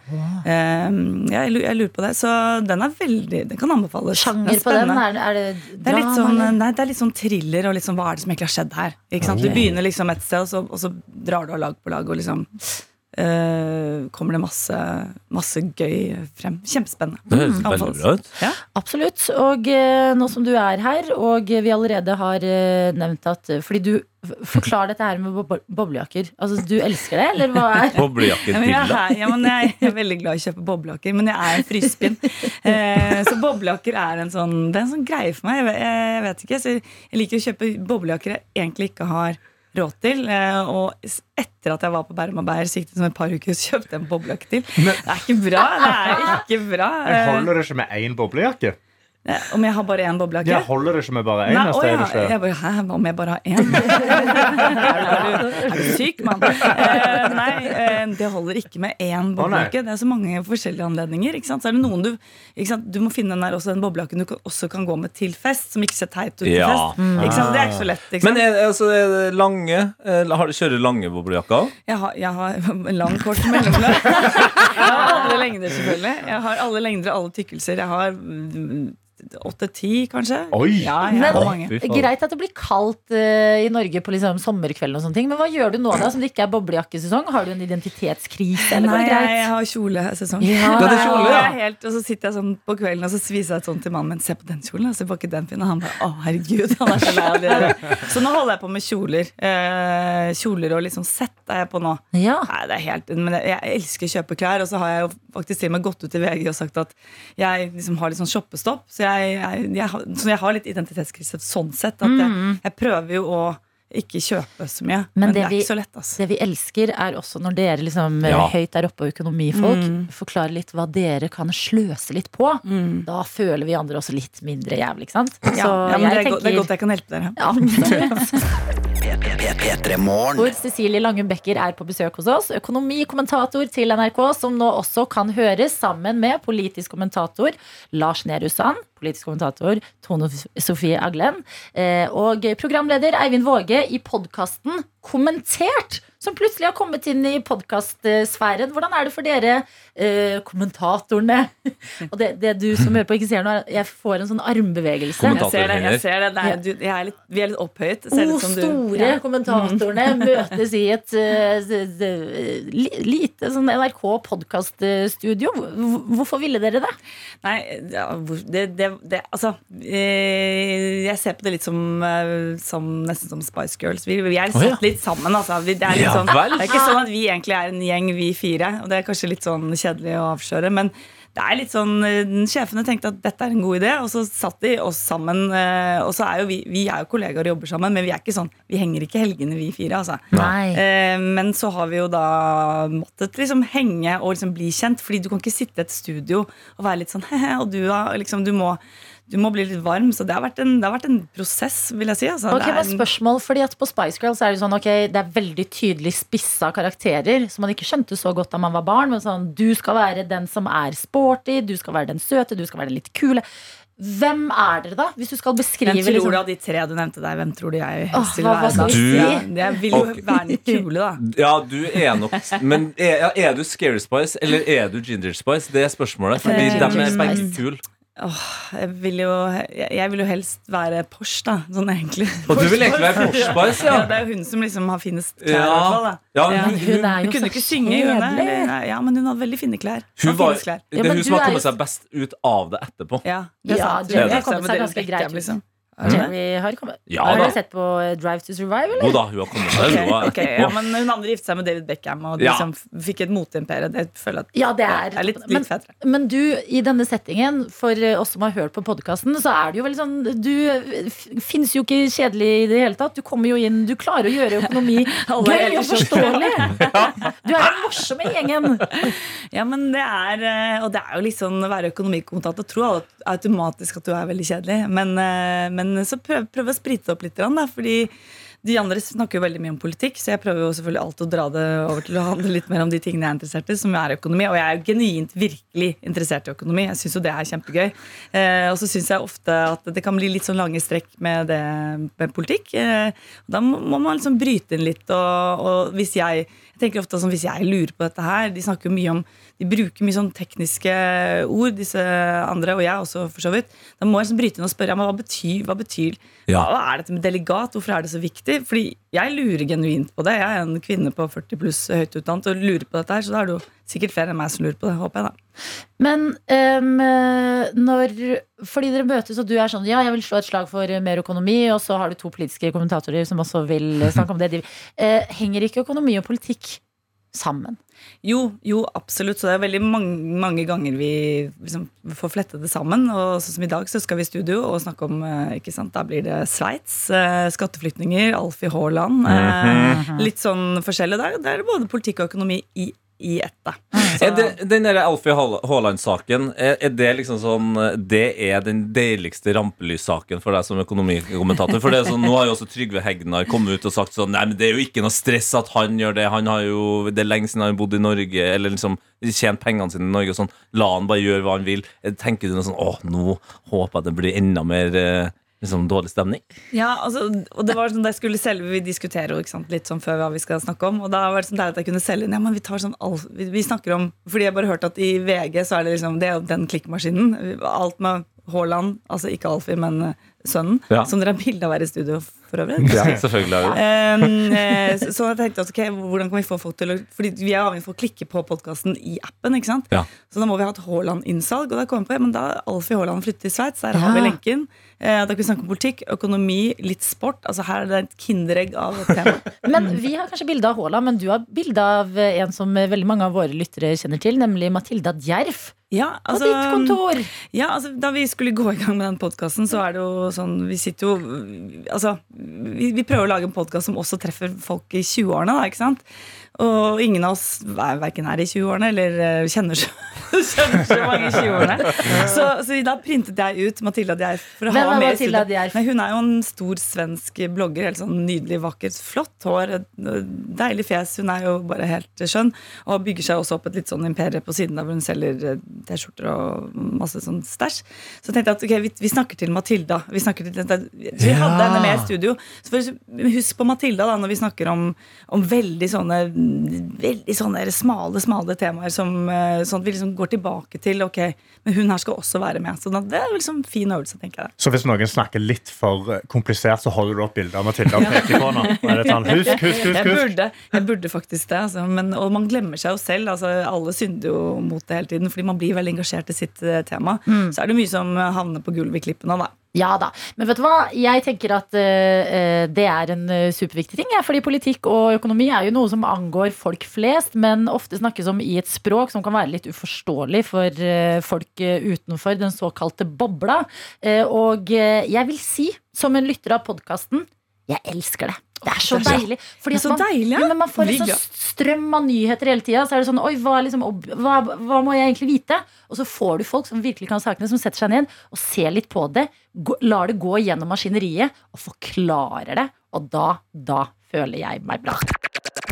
eh, jeg, lu- jeg lurer på det. Så den er veldig Den kan anbefales. Sjanger er på den? Er, er det Det er, litt sånn, nei, det er litt sånn thriller og sånn, hva er det som egentlig har skjedd her. Ikke sant? Du begynner liksom et sted, og så, og så drar du av lag på lag, og liksom kommer det masse, masse gøy frem. Kjempespennende. Det høres Mm. veldig bra ut. Ja. Absolutt. Og eh, nå som du er her, og vi allerede har eh, nevnt at Fordi du Forklar dette her med bob boblejakker. Altså, du elsker det, eller hva er Ja, men jeg, er, ja, men jeg er veldig glad i å kjøpe boblejakker, men jeg er en frysepinn. Eh, så boblejakker er en sånn, det er en sånn greie for meg. Jeg, vet- jeg vet ikke, så jeg liker å kjøpe boblejakker jeg egentlig ikke har råd til. Eh, og etter at jeg var på Bærum og Bær, siktet som et par uker, så kjøpte jeg en boblejakke til. Det er ikke bra. det er ikke bra Jeg holder det ikke med én boblejakke. Eh, Om jeg har bare én boblejakke? Jeg holder det ikke med bare én. Nei, neste å er ja. Jeg bare, Hæ, hva om jeg bare har én? er, du, er du syk, mann? Eh, nei, eh, det holder ikke med én boblejakke. Det er så mange forskjellige anledninger. Ikke sant? Så er det noen du, ikke sant? du må finne den der også, den boblejakken du kan, også kan gå med til fest, som ikke ser teit ut til Ja. fest. Ikke sant? Det er ikke så lett. Ikke sant? Men er, altså, er det lange har, Kjører du lange boblejakker? Jeg har, jeg har en lang, kort mellomløp. Jeg har alle lengder, selvfølgelig. Jeg har alle lengder og alle tykkelser. Jeg har åtte-ti, kanskje. Oi! Ja, ja, Men. Greit at det blir kaldt uh, i Norge på liksom sommerkvelden, og sånne ting men hva gjør du nå da som det ikke er boblejakkesesong? Har du en identitetskrise? Eller Nei, jeg, greit? jeg har kjolesesong. Ja. Ja, det er kjole, ja. helt, og så sitter jeg sånn på kvelden og så viser jeg sånn til mannen min. Se på den kjolen. og Så var ikke den fin. Og han bare å herregud. Han er så lei av det. Så nå holder jeg på med kjoler. Uh, kjoler og liksom sett er jeg på nå. Ja. Nei, det er helt, men jeg, jeg elsker å kjøpe klær, og så har jeg jo faktisk til og med gått ut i VG og sagt at jeg liksom har litt sånn shoppestopp. Så jeg, jeg, jeg, har- så jeg har litt identitetskrise sånn sett. At jeg, jeg prøver jo å ikke kjøpe så mye. Men, det, det er vi- ikke så lett, altså. Det vi elsker, er også når dere liksom eh, Ja. høyt der oppe og økonomifolk Mm. forklarer litt hva dere kan sløse litt på. Da føler vi andre også litt mindre jævlig, ikke sant? Ja, Så ja, men det, er godt, det er godt jeg kan hjelpe dere. Ja, absolutt. P3 Morgen. Hvor Cecilie Langum Becker er på besøk hos oss. Økonomikommentator til NRK, som nå også kan høres sammen med politisk kommentator Lars Nehru Sand, politisk kommentator Tone Sofie Aglen eh, og programleder Eivind Våge i podkasten Kommentert, som plutselig har kommet inn i podkastsfæren. Hvordan er det for dere eh, kommentatorene? Og det, det du som hører på ikke ser nå, er jeg får en sånn armbevegelse. Jeg ser det. jeg ser det, det er, du, jeg er litt, Vi er litt opphøyet. Ser O ut som du- store ja. kommentatorene møtes i et li- lite sånn NRK-podkaststudio. Hvorfor ville dere det? Nei, ja, det, det, det Altså, eh, jeg ser på det litt som, eh, som nesten som Spice Girls. Vi, vi er satt litt sammen, altså. Det, er litt Ja sånn, vel. det er ikke sånn at vi egentlig er en gjeng, vi fire. Og det er kanskje litt sånn kjedelig å avsløre, men det er litt sånn eh, Sjefene tenkte at dette er en god idé, og så satt de oss sammen. eh, Og så er jo vi, vi er jo kollegaer og jobber sammen, men vi er ikke sånn Vi henger ikke helgene, vi fire, altså. Nei. Eh, Men så har vi jo da måttet liksom henge og liksom bli kjent. Fordi du kan ikke sitte i et studio og være litt sånn he-he, og du, liksom, du, må, du må bli litt varm. Så det har vært en, det har vært en prosess, vil jeg si. Altså. Ok, Det er en- spørsmål, fordi at På Spice Girls er det sånn, ok, det er veldig tydelig spissa karakterer som man ikke skjønte så godt da man var barn. Men sånn, Du skal være den som er sporty, du skal være den søte, du skal være den litt kule. Hvem er dere, da? Hvis du skal beskrive Hvem tror liksom, du av de tre du nevnte der, hvem tror du jeg helst vil være? da? Du... Ja, jeg vil jo okay. være den kule, da. Ja, du er nok Men er, er du Scary Spice eller er du Ginger Spice? Det er spørsmålet. Fordi Eh, de er begge kule. Åh, jeg, vil jo, jeg, vil jo helst være Porsche, da. Sånn egentlig. Og du vil egentlig være Porsche Spice, ja? Ja, det er jo hun som liksom har finest klær, Ja. fall. Ja, men, hun- Hun Hun kunne ikke synge, hun. Ja, men hun hadde veldig fine klær. Hun var, klær. det er men hun som har kommet seg best ut av det etterpå. Ja, det er Ja, Det er seg det ganske rekker greit jeg. Liksom. Er det det? Jerry har kommet. Ja har du dere sett på Drive to Survive, eller? Jo da, hun har kommet seg. okay, okay, Ok, ok, ja, men hun andre giftet seg med David Beckham og de Ja. som fikk et moteimperium. Det føler jeg Ja, det er, er litt, men, litt fetere. men du, i denne settingen, for oss som har hørt på podkasten, så er det jo veldig sånn Du fins jo ikke kjedelig i det hele tatt. Du kommer jo inn, du klarer å gjøre økonomi gøy og forståelig. Du er den morsomme gjengen. Ja, men det er eh, Og det er jo litt sånn å være økonomikommentator. Tror alle automatisk at du er veldig kjedelig. Men, eh, men så prøv, prøv å sprite opp litt, da, fordi de andre snakker jo veldig mye om politikk, så jeg prøver jo selvfølgelig alltid å dra det over til å handle litt mer om de tingene jeg er interessert i, som er økonomi. Og jeg er jo genuint virkelig interessert i økonomi. Jeg syns jo det er kjempegøy. Eh, og så syns jeg ofte at det kan bli litt sånn lange strekk med det med politikk. Eh, da må man liksom bryte inn litt, og, og hvis jeg tenker ofte sånn, Hvis jeg lurer på dette her De snakker mye om De bruker mye sånn tekniske ord, disse andre, og jeg også, for så vidt. Da må jeg liksom bryte inn og spørre ja, men hva betyr, hva betyr Ja. Hva er dette med delegat? Hvorfor er det så viktig? Fordi jeg lurer genuint på det. Jeg er en kvinne på 40 pluss høyt utdannet og lurer på dette her, så da er det jo sikkert flere enn meg som lurer på det. Håper jeg, da. Men um, når Fordi dere møtes, og du er sånn Ja, jeg vil slå et slag for mer økonomi, og så har du to politiske kommentatorer som også vil snakke om det. De, uh, henger ikke økonomi og politikk sammen? Jo, jo, absolutt. Så det er veldig mange, mange ganger vi liksom får flette det sammen. Og sånn som i dag så skal vi i studio og snakke om eh, ikke sant, Da blir det Sveits, eh, skatteflyktninger, Alfie Haaland. eh, Litt sånn forskjellig. Der, Det er både politikk og økonomi i, i ett. da. Er det, den der Alfie Haaland-saken, er, er det liksom sånn Det er den deiligste rampelyssaken for deg som økonomikommentator? For det er sånn, Nå har jo også Trygve Hegnar kommet ut og sagt sånn Nei, men det er jo ikke noe stress at han gjør det. Han har jo, Det er lenge siden han har bodd i Norge, eller liksom tjent pengene sine i Norge. og sånn, La han bare gjøre hva han vil. Tenker du noe sånn Å, nå håper jeg det blir enda mer eh, liksom dårlig stemning? Ja, altså, og det var sånn det skulle selge Vi diskuterer jo litt sånn før hva vi skal snakke om. Og da var det sånn deilig at jeg kunne selge inn. Ja, men vi tar sånn alt, vi, vi snakker om Fordi jeg bare hørte at i VG så er det liksom Det er jo den klikkmaskinen. Alt med Haaland, altså ikke Alfie, men eh, sønnen. Ja. Som dere har bilde av her i studio for øvrig. Ja, selvfølgelig Um, eh, så- så jeg tenkte at ok, hvordan kan vi få folk til å Fordi vi er avhengig av å klikke på podkasten i appen. ikke sant? Ja. Så da må vi ha et Haaland-innsalg. Og da kom jeg på, ja, men da Alfie Haaland flyttet til Sveits. Der har vi lenken. Eh, da kan vi snakke om politikk, økonomi, litt sport. Altså Her er det et kinderegg av et tema. Men Vi har kanskje bilde av Haaland, men du har bilde av en som veldig mange av våre lyttere kjenner til, nemlig Matilda Djerf. Ja, På ditt kontor. Ja, altså Da vi skulle gå i gang med den podkasten, så er det jo sånn Vi sitter jo Altså, vi, vi prøver å lage en podkast som også treffer folk i 20-årene, da, ikke sant? Og ingen av oss er verken her i 20-årene eller eh, kjenner så, kjenner så mange i 20-årene. Så, så da printet jeg ut Matilda Djerf. For å Hvem er med Matilda. Djerf? Nei, hun er jo en stor svensk blogger. Helt sånn nydelig, vakkert, flott hår. Deilig fjes. Hun er jo bare helt skjønn. Og bygger seg også opp et litt sånn imperie på siden av hvor hun selger eh, T-skjorter og masse sånn stæsj. Så tenkte jeg at ok, vi, vi snakker til Matilda. Vi, snakker til, vi hadde Ja. henne med i studio. Så for, husk på Matilda da, når vi snakker om, om veldig sånne Veldig sånne smale, smale temaer som eh, sånn at vi liksom går tilbake til Ok, men hun her skal også være med. Så det er liksom fin øvelse, tenker jeg. Så hvis noen snakker litt for eh, komplisert, så holder du opp bildet av Matilda og peker på henne. Og er det sånn, husk, husk, husk, Jeg burde, jeg burde faktisk det. Altså. Men, og man glemmer seg jo selv. Altså, alle synder jo mot det hele tiden, fordi man blir veldig engasjert i sitt tema. tema. Så er det mye som havner på gulvet i klippene. Da. Ja da. Men vet du hva? Jeg tenker at uh, det er en eh, superviktig ting. Ja, fordi politikk og økonomi er jo noe som angår folk flest, men ofte snakkes om i et språk som kan være litt uforståelig for uh, folk utenfor den såkalte bobla. Uh, og jeg vil si, som en lytter av podkasten, jeg elsker det. Det er så det er deilig. Fordi så man, deilig, ja. ja, men man får en sånn strøm av nyheter hele tida. Så er det sånn Oi, hva, liksom, hva, hva må jeg egentlig vite? Og så får du folk som virkelig kan sakene, som setter seg ned og ser litt på det. Lar det gå gjennom maskineriet og forklarer det. Og da, da føler jeg meg bra.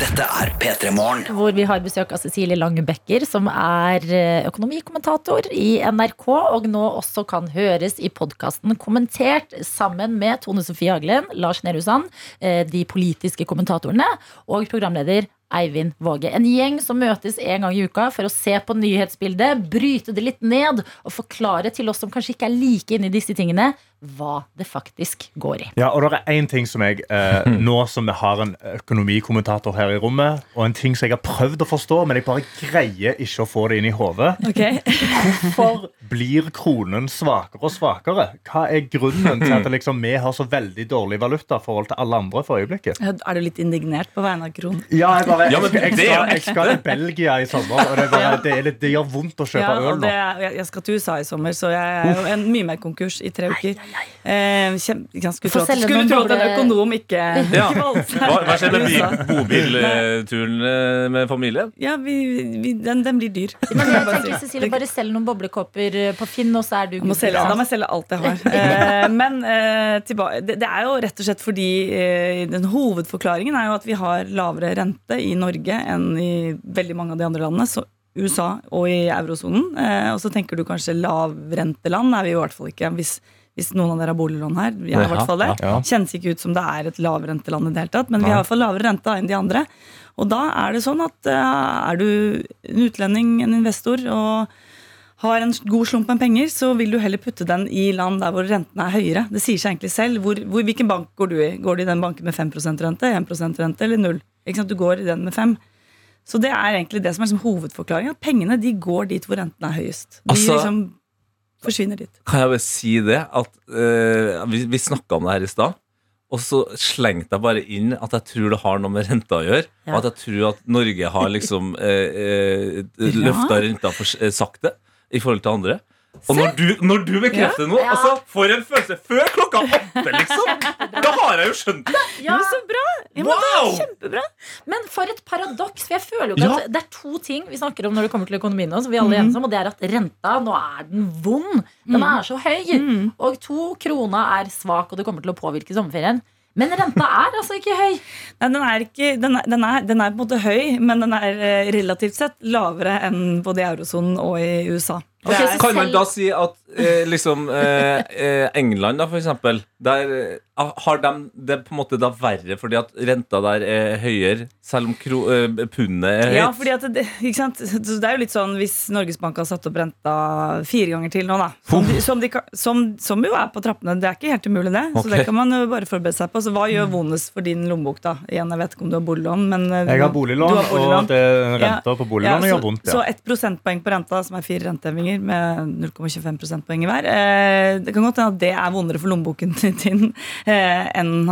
Dette er P3 Morgen. Hvor vi har besøk av Cecilie Langebekker, som er eh, økonomikommentator i NRK, og nå også kan høres i podkasten Kommentert sammen med Tone Sofie Aglen, Lars Nehru Sand, eh, de politiske kommentatorene, og programleder Eivind Våge. En gjeng som møtes en gang i uka for å se på nyhetsbildet, bryte det litt ned og forklare til oss som kanskje ikke er like inne i disse tingene, hva det faktisk går i. Ja, og det er én ting som jeg, eh, nå som vi har en økonomikommentator her i rommet, og en ting som jeg har prøvd å forstå, men jeg bare greier ikke å få det inn i hodet. Hvorfor blir kronen svakere og svakere? Hva er grunnen til at liksom, vi har så veldig dårlig valuta i forhold til alle andre for øyeblikket? Er du litt indignert på vegne av kronen? Ja, jeg, bare, jeg, men jeg, skal, jeg skal til Belgia i sommer, og det, bare, det, er litt, det gjør vondt å kjøpe Ja, øl nå. det, jeg jeg skal til USA i sommer, så jeg er jo en mye mer konkurs i tre uker. Eh, kjem, skulle tro at, skulle tro at en økonom ikke, Ja. ikke valgte. Hva, hva skjer med bobilturen eh, med familien? Ja, vi, vi, den, den blir dyr. Men jeg tenker. Cecilie, bare selg noen boblekopper eh, på Finn, og så er du selge, da må jeg selge alt jeg har. Eh, men eh, tilbake, det, det er jo rett og slett fordi eh, den hovedforklaringen er jo at vi har lavere rente i Norge enn i veldig mange av de andre landene. Så USA og i eurosonen. Eh, og så tenker du kanskje lavrenteland er vi i hvert fall ikke. Hvis, hvis noen av dere har boliglån her. jeg har i hvert fall det. ja. Kjennes ikke ut som det er et lavrenteland i det hele tatt, men vi har i hvert fall lavere rente enn de andre. Og da er det sånn at eh, er du en utlending, en investor, og har en god slump med penger, så vil du heller putte den i land der hvor rentene er høyere. Det sier seg egentlig selv. Hvor, hvor, hvilken bank går du i? Går du i den banken med 5% rente, 1% rente eller null? Du går i den med 5 Så det er egentlig det som er liksom hovedforklaringen. At pengene de går dit hvor rentene er høyest. De Altså- liksom forsvinner dit. Kan jeg bare si det? At uh, Vi, vi snakka om det her i stad. Og så slengte jeg bare inn at jeg tror det har noe med renta å gjøre. Ja. Og at jeg tror at Norge har liksom eh, eh, løfta renta for eh, sakte i forhold til andre. Og når du, når du bekrefter noe, Ja. altså, for en følelse før klokka åtte, liksom! Da har jeg jo skjønt det! Ja, Men så bra! Ja, men det Wow! kjempebra. Men for et paradoks. For jeg føler jo ikke Ja. at det er to ting vi snakker om når det kommer til økonomien nå, som vi alle er enige om, og det er at renta, nå er den vond. Den er så høy. Og to krona er svak, og det kommer til å påvirke sommerferien. Men renta er altså ikke høy. Nei, den er, ikke, den, er, den, er, den er på en måte høy, men den er eh, relativt sett lavere enn både i eurosonen og i USA. Det Ok, så Kan man da si at eh, liksom eh, eh, England, da, for eksempel, der eh, har de det på en måte da verre fordi at renta der er høyere, selv om kro, eh, pundet er høyt? Ja, fordi at det, ikke sant? Så det er jo litt sånn Hvis Norges Bank har satt opp renta fire ganger til nå, da som, de, som, de, som, som jo er på trappene. Det er ikke helt umulig, det. Så det kan man jo bare forberede seg på. Så hva gjør vondest for din lommebok, da? Igjen, jeg vet ikke om du har boliglån, men Jeg har boliglån, har boliglån. og det renter på boliglånet Ja, gjør vondt. Så Ja. ett prosentpoeng på renta, som er fire rentehevinger med 0,25 i hver, eh, det kan godt hende at det er vondere for lommeboken din eh, enn,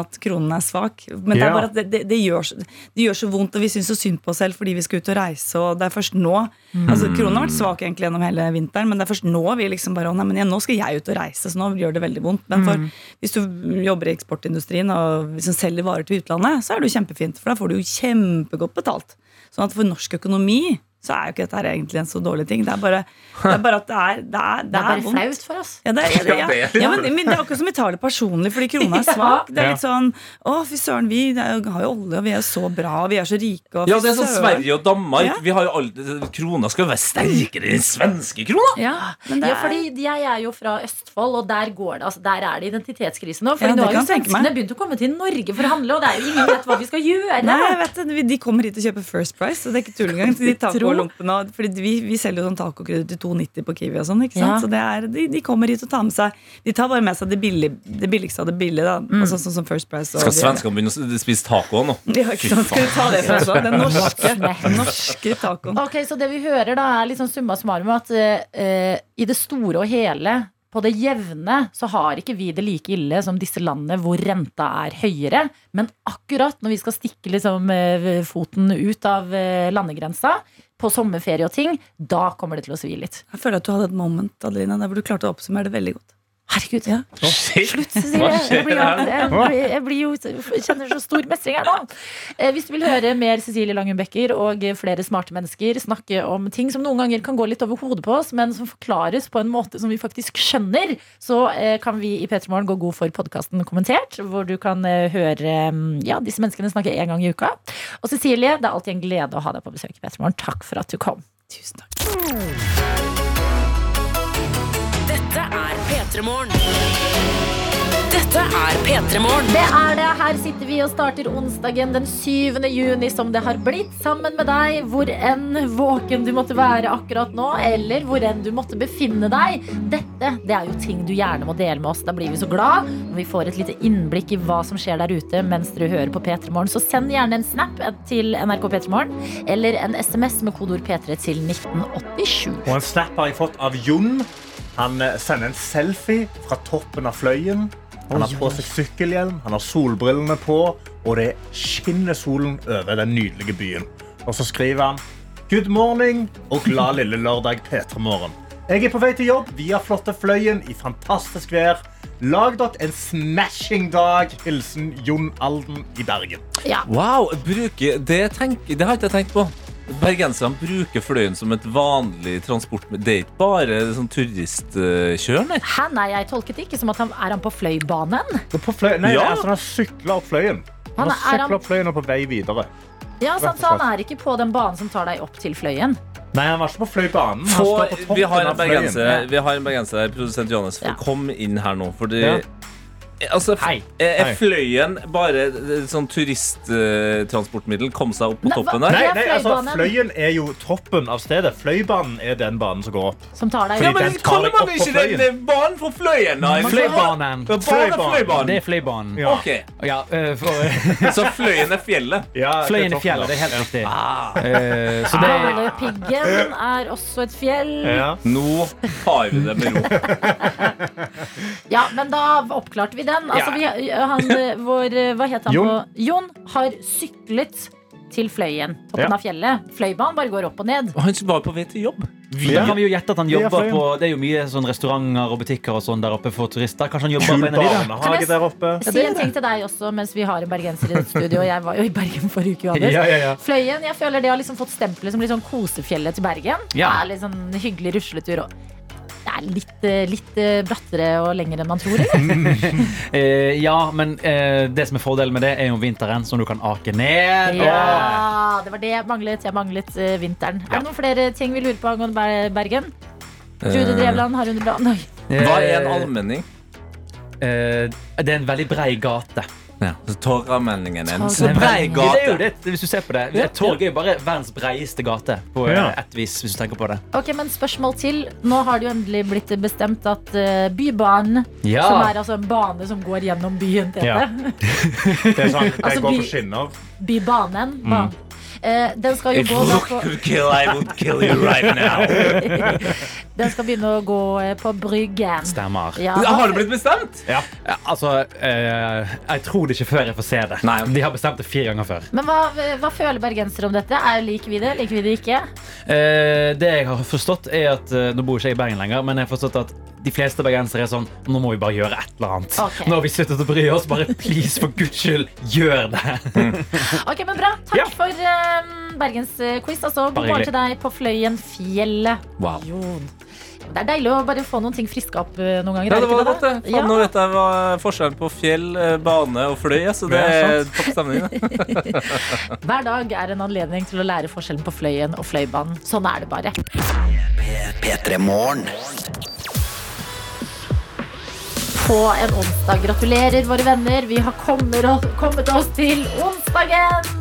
at kronen er svak. Men det er bare at det, det, det, gjør, det gjør så vondt, og vi syns så synd på oss selv fordi vi skal ut og reise, og det er først nå altså Kronen har vært svak egentlig gjennom hele vinteren, men det er først nå vi liksom bare nei, men ja, nå skal jeg ut og reise, så nå gjør det veldig vondt. Men for, hvis du jobber i eksportindustrien og liksom selger varer til utlandet, så er det jo kjempefint, for da får du jo kjempegodt betalt. Sånn at for norsk økonomi så er jo ikke dette her egentlig en så dårlig ting. Det er bare, det er bare at det er Det er, Det er bare vondt. flaut for oss. Ja, det er, ja, det, Ja, ja. men, men det er akkurat som vi tar det personlig fordi krona er svak. Det er litt sånn Å, fy søren, vi er har jo olje, og vi er så bra, og vi er så rike, og Ja, det er sånn. Sverige og Danmark. Ja. Vi har jo aldri, krona skal jo være sterkere enn svenske krona! Ja, men det Ja, fordi Jeg er jo fra Østfold, og der går det altså, Der er det identitetskrise nå. Fordi Ja, nå har jo svenskene begynt å komme til Norge for å handle, og det er jo ingen vet hva vi skal gjøre. Nei, vet du, De kommer hit og kjøper First Price, og det er ikke tull engang. De tar Fordi vi, vi selger jo sånn tacokrydder til 2,90 på Kiwi og sånn. ikke sant? Ja. Så det er, de, de kommer hit og tar med seg De tar bare med seg det, billig, det billigste av det billige. da altså, Sånn som First Price. og Skal svenskene begynne å spise taco nå? Ja, ikke sant? Skal vi ta det fra oss? Den norske, norske tacoen. Ok, Så det vi hører, da er liksom summa summarum at uh, i det store og hele på det jevne så har ikke vi det like ille som disse landene hvor renta er høyere. Men akkurat når vi skal stikke liksom, eh, foten ut av eh, landegrensa på sommerferie og ting, da kommer det til å svi litt. Jeg føler at du hadde et moment Adelina, der hvor du klarte å oppsummere det veldig godt. Herregud, Ja. Slutt, Cecilie. Jeg blir, jeg, blir, jeg blir jo jeg kjenner så stor mestring her nå. Eh, Hvis du vil høre mer Cecilie Langen Becker og flere smarte mennesker snakke om ting som noen ganger kan gå litt over hodet på oss, men som forklares på en måte som vi faktisk skjønner, så eh, kan vi i P3 Morgen gå god for podkasten Kommentert, hvor du kan eh, høre mm, ja, disse menneskene snakke én gang i uka. Og Cecilie, det er alltid en glede å ha deg på besøk i P3 Morgen. Takk for at du kom. Tusen takk. Petremorgen Dette er P3morgen. Det er det. Her sitter vi og starter onsdagen den 7. juni som det har blitt, sammen med deg hvor enn våken du måtte være akkurat nå, eller hvor enn du måtte befinne deg. Dette det er jo ting du gjerne må dele med oss. Da blir vi så glad når vi får et lite innblikk i hva som skjer der ute mens dere hører på P3morgen. Så send gjerne en snap til NRK P3morgen eller en SMS med kodeord P3 til 1987. Og en snap har jeg fått av Jon han eh, sender en selfie fra toppen av fløyen. Han har på seg sykkelhjelm, han har solbrillene på, og det skinner solen over den nydelige byen. Og så skriver han Good morning og glad lille lørdag P3 Morgen. Jeg er på vei til jobb via flotte Fløyen i fantastisk vær. Lag dere en smashing dag. Hilsen Jon Alden i Bergen. Ja. Wow, bruke, det, tenk, det har ikke jeg tenkt på. Bergenserne bruker Fløyen som et vanlig transport. Det er ikke bare sånn turistkjør, nei. Hæ, nei, jeg tolket det ikke som at han er han på Fløibanen. På fløy Nei, Ja. altså, han sykler opp Fløyen. Han Han er- er han- opp Fløyen og på vei videre. Ja, sant, så han er ikke på den banen som tar deg opp til Fløyen. Nei, han var ikke på Fløibanen. Han står på toppen vi har en av Fløyen. bergenser, vi har en bergenser produsent Johannes. Ja. Kom inn her nå, fordi Ja. Altså, Hei. Er Hei. Fløyen bare sånn turisttransportmiddel? Kom seg opp på Nei, toppen der? Nei, er nei, altså, Fløyen er jo toppen av stedet. Fløibanen er den banen som går opp. Som tar deg Ja, men tar Kaller man ikke den banen for Fløyen? Nei, Fløibanen. Er. Det er Fløibanen. Ja. Okay. Ja, eh, for, Så Fløyen er fjellet? Ja, Fløyen er fjellet, det er helt riktig. Eh, så Ah. det Gavlepiggen er også et fjell. Ja. Nå har vi det med ro. Ja, men da oppklarte vi den. Altså, vi, han, eh, vår, eh, hva het han Jon. på Jon har syklet til Fløyen. Toppen Ja. av fjellet. Fløibanen bare går opp og ned. Og han var på vei til jobb. vi, da kan vi jo gjette at han Ja, er jobber på Det er jo mye sånn restauranter og butikker og sånn der oppe for turister. Kanskje han jobber på en av de, da? Kan barnehage jeg- der oppe. Si en ting til deg også mens vi har en bergenser i dette studio. Og jeg var jo i Bergen forrige uke. Johannes. Ja, ja, ja. Fløyen, jeg føler det har liksom fått stempelet som litt sånn kosefjellet til Bergen. Ja. Det er litt sånn hyggelig rusletur. Og det er litt, eh, litt eh, brattere og lengre enn man tror, eller? Eh, ja, men eh, det som er fordelen med det, er jo vinteren, som du kan ake ned. Ja, det var det jeg manglet. Jeg manglet eh, vinteren. Er det noen flere ting vi lurer på angående Bergen? Trude Drevland har under bladet. Hva er en Eh, allmenning? eh, det er en veldig brei gate. Ja, så Torgallmenningen er en så brei Det er jo gate. det, hvis du ser på det. Ja. Torget er jo bare verdens breieste gate, på eh, Ja. et vis, hvis du tenker på det. Ok, men spørsmål til. Nå har det jo endelig blitt bestemt at eh, Bybanen, Ja. som er altså en bane som går gjennom byen, Tete. Ja. Det er sant. det Altså, går by- på skinner. Bybanen. banen. Eh, den skal jo If gå da på Den skal begynne å gå eh, på Bryggen. Stemmer. Ja, Har det blitt bestemt? Ja, altså, eh, jeg tror det ikke før jeg får se det. Nei. De har bestemt det fire ganger før. Men hva, hva føler bergensere om dette? Er, liker vi det? Liker vi det ikke? Eh, det jeg har forstått er at eh, Nå bor ikke jeg i Bergen lenger, men jeg har forstått at de fleste bergensere er sånn Nå må vi bare gjøre et eller annet. Okay. Nå har vi sluttet å bry oss. Bare please, for guds skyld, gjør det. Ok, men Bra. Takk Ja. for um, bergensquiz. Altså, god morgen til deg på Fløyenfjellet. Wow. Jon. Det er deilig å bare få noen ting friska opp eh, noen ganger. Ja, er det var godt, det. Ja. Nå vet jeg hva forskjellen på fjell, eh, bane og fløy er, så det er sant. topp stemning. Hver dag er en anledning til å lære forskjellen på Fløyen og fløybanen. Sånn er det bare. P3 Morgen. På en onsdag. Gratulerer, våre venner. Vi har kommet, oss- til onsdagen.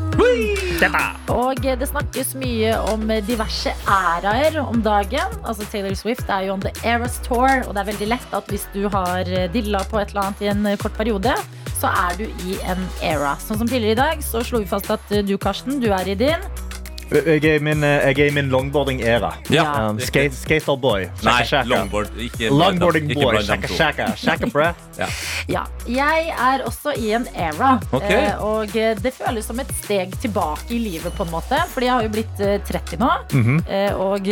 Og det snakkes mye om diverse æraer om dagen. Altså Taylor Swift er jo on the Eras Tour, og det er veldig lett at hvis du har dilla på et eller annet i en kort periode, så er du i en era. Sånn som tidligere i dag, så slo vi fast at du, Karsten, du er i din. Jeg er i min, eh, jeg er i min longboarding-æra. Ja. Um, skate, skaterboy. Nei, longboard. Ikke Longboarding ikke boy. Shaka, shaka. Shaka, bra. Ja, jeg er også i en era. Ok. Eh, og eh, det føles som et steg tilbake i livet, på en måte. Fordi jeg har jo blitt eh, 30 nå. Mm -hmm. og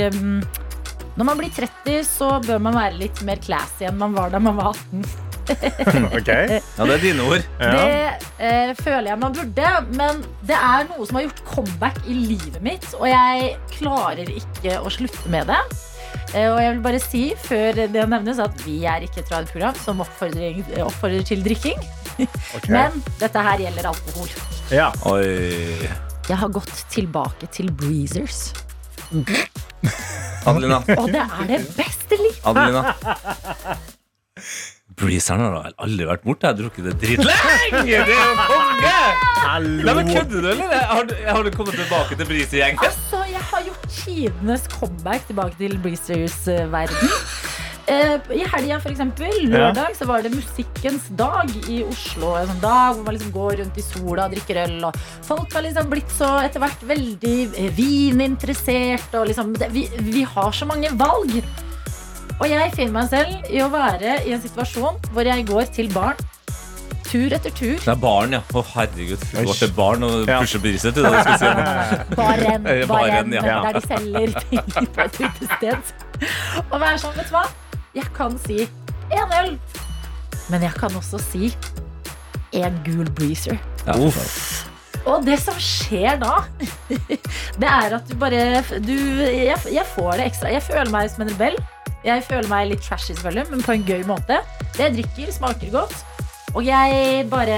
når man blir 30, så bør man være litt mer classy enn man var da man var 18. Ok. Ja, det er dine ord. Ja. Det eh, føler jeg man burde, men det er noe som har gjort comeback i livet mitt, og jeg klarer ikke å slutte med det. Eh, og jeg vil bare si før det nevnes at vi er ikke et radioprogram som oppfordrer, oppfordrer til drikking. Okay. Men dette her gjelder alkohol. Ja. Oi. Jeg har gått tilbake til Breezers. Adelina. Og det er det beste livet. Adelina. Breezeren har vel aldri vært borte. Jeg har drukket det dritlenge! Det er jo konge! Nei, men Kødder du, eller? Har du, har du kommet tilbake til Breezer-gjengen? Altså, jeg har gjort tidenes comeback tilbake til Breezers-verden. Eh, I helga, for eksempel, lørdag, så var det musikkens dag i Oslo. En sånn dag hvor man liksom går rundt i sola og drikker øl. Og folk har liksom blitt så etter hvert veldig eh, vininteressert. Og liksom, det, vi, vi har så mange valg. Og jeg finner meg selv i å være i en situasjon hvor jeg går til barn tur etter tur. Det er barn, ja. Å, herregud. Du går til barn og pusher briser til det du skal si. Baren, baren, baren, ja. der de selger ting på et utested. Og være sånn, vet du hva? Jeg kan si én øl, men jeg kan også si en gul breezer. Og det som skjer da, det er at du bare du, jeg, jeg får det ekstra. Jeg føler meg som en rebell. Jeg føler meg litt trashy, selvfølgelig, men på en gøy måte. Det jeg drikker, smaker godt. Og jeg bare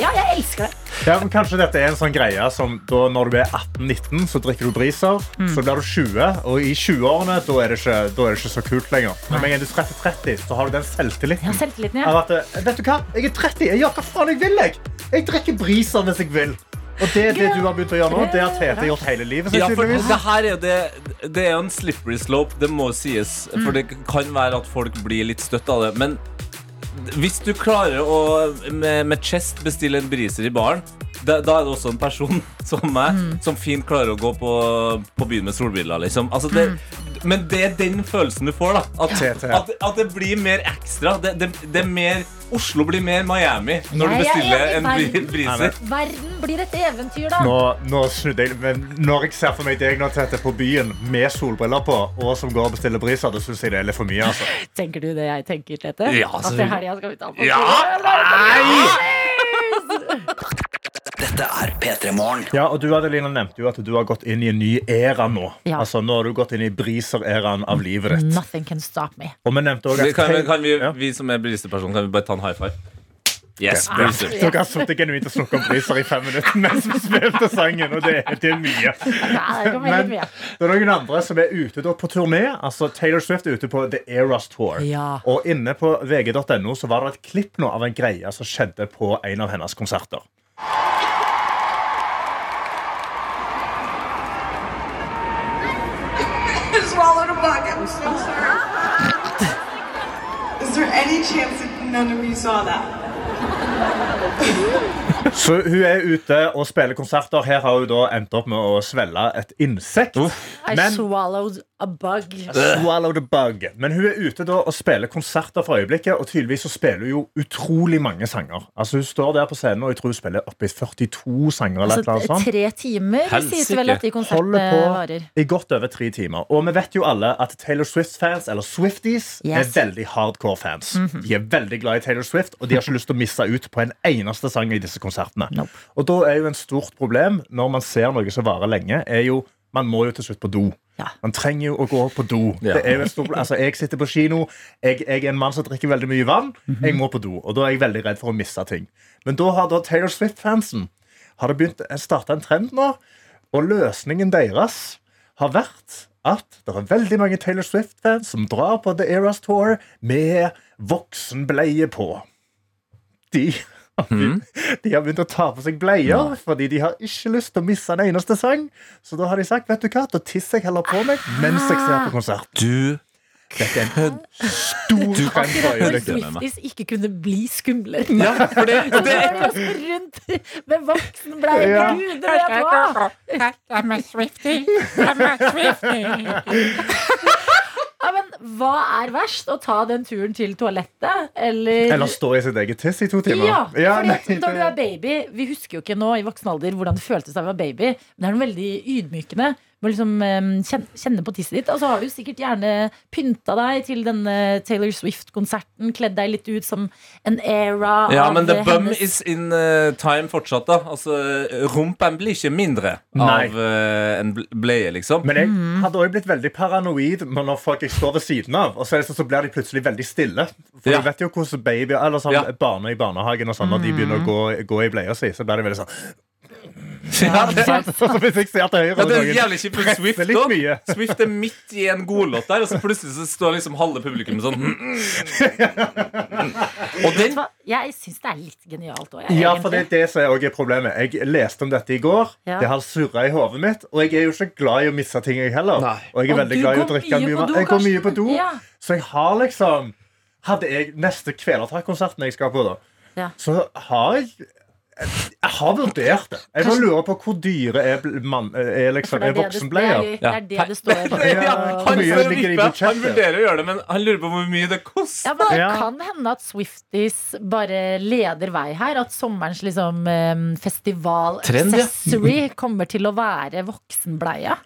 Ja, jeg elsker det. Ja, men kanskje dette er en sånn greie som da, Når du er 18-19, så drikker du briser. Mm. Så blir du 20, og i 20-årene da er, det ikke, da er det ikke så kult lenger. Men med en gang du treffer 30, så har du den selvtilliten. Ja, selvtilliten, ja. at, eh, vet du hva? Jeg er 30. Jeg gjør hva faen jeg vil. Jeg, jeg drikker briser hvis jeg vil. Og det er det du har begynt å gjøre nå. Det har Tete gjort hele livet. Ja, for det her er det Det er jo en slippery slope, det må sies. For det kan være at folk blir litt støtt av det. Men hvis du klarer å med, med chest bestille en briser i baren, da, da er det også en person som meg som fint klarer å gå på, på byen med solbriller. Liksom. Altså, det, Men det er den følelsen du får. da At, ja. at, at det blir mer ekstra. Det, det, det er mer Oslo blir mer Miami når du er bestiller en briser. Verden blir et eventyr, da. Nå, nå snudde jeg, men når jeg ser for meg deg nå, Tete, på byen med solbriller på, og som går og bestiller briser, da syns jeg det er litt for mye. altså. Tenker du det jeg tenker, Tete? Ja, At det det helga skal vi ta på Ja! Dette er P3 Morgen. Ja, og du Adelina, nevnte jo at du har gått inn i en ny æra nå. Ja. Altså, Nå har du gått inn i briser-æraen av livet ditt. Nothing can stop me. Og vi nevnte også at kan, vi- kan vi, Ja. vi som er brisepersoner, kan vi bare ta en high five? Yes, briser. Dere har sittet genuint og snakket om briser i fem minutter mens vi spilte sangen, og det, det er mye. Ja, det Men veldig mye. det er noen andre som er ute da på turné. Altså Taylor Swift er ute på The Eras Tour. Ja. Og inne på vg.no så var det et klipp nå av en greie som skjedde på en av hennes konserter. swallowed a bug. I'm so sorry. Is there any chance that none of you saw that? Så hun er ute og spiller konserter. Her har hun da endt opp med å svelge et insekt. I Men swallowed a bug. Swallow the bug. Men hun er ute da og spiller konserter for øyeblikket, og tydeligvis så spiller hun jo utrolig mange sanger. Altså Hun står der på scenen og jeg tror hun spiller oppi 42 sanger. eller altså, eller sånt. tre timer sies vel at de konsertene varer. i godt over tre timer. Og vi vet jo alle at Taylor Swift-fans, eller Swifties, Yes. er veldig hardcore fans. Mhm. De er veldig glad i Taylor Swift, og de har ikke lyst til å misse ut på en eneste sang i disse konsertene. Og da er jo en stort problem når man ser noe som varer lenge, er jo man må jo til slutt på do. Man trenger jo å gå på do. Ja. Det er jo et stort, altså, jeg sitter på kino, jeg, jeg er en mann som drikker veldig mye vann. Jeg må på do, og da er jeg veldig redd for å miste ting. Men da har da Taylor Swift-fansen har det begynt å en trend nå, og løsningen deres har vært at det er veldig mange Taylor Swift-fans som drar på The Eras Tour med voksenbleie på. De har begynt, de har begynt å ta på seg bleier fordi de har ikke lyst til å misse en eneste sang. Så da har de sagt vet du hva, da tisser jeg heller på meg mens jeg ser på konsert. Du Dette er en stor trend for øyeblikket. Swifties ikke kunne bli skumlere. Ja, for det- Så det- er rundt med voksenbleie. Ja. Gud, det vet hva! I'm a Swiftie. I'm a Swiftie. Ja, men hva er verst? Å ta den turen til toalettet? Eller Eller stå i sitt eget tiss i to timer. Ja, fordi nei, når du er baby Vi husker jo ikke nå i voksen alder hvordan det føltes da vi var baby. Men det er noe veldig ydmykende med å liksom, kjenne, kjenne på tisset ditt. Og så har du sikkert gjerne pynta deg til denne Taylor Swift-konserten. Kledd deg litt ut som en era Ja, men the bum is in uh, time fortsatt, da. Altså, rumpen blir ikke mindre Nei. av en bleie, liksom. Men jeg hadde også blitt veldig paranoid når når folk jeg står ved siden av, og så, er det sånn, så blir de plutselig veldig stille. For Ja. du vet jo hvordan babyer eller sånn, Ja. barna i barnehagen og sånn, når de begynner å gå, gå i bleia si, så blir de veldig sånn Ja, det- er hvis jeg høyre Ja, det er jævlig kjipt Swift litt mye. Swift er midt i en godlåt der, og så plutselig så står liksom halve publikum sånn Og den? Jeg syns det er litt genialt òg, Ja, for det er det som er problemet. Jeg leste om dette i går. Ja. Det har surra i hodet mitt. Og jeg er jo ikke glad i å miste ting, jeg heller. Og jeg er Og veldig glad i å drikke mye do, Jeg går mye på do. Ja. Så jeg har liksom Hadde jeg neste Kvelertak-konserten jeg skal på, da, Ja. så har jeg jeg har vurdert det. Jeg bare lurer på hvor dyre er, man, er, liksom, er er voksenbleier. det er- det det står. Ja, Han, han vurderer å gjøre det, men han lurer på hvor mye det koster. Ja, men Det kan hende at Swifties bare leder vei her. At sommerens liksom, festival Trend, ja. accessory kommer til å være voksenbleia.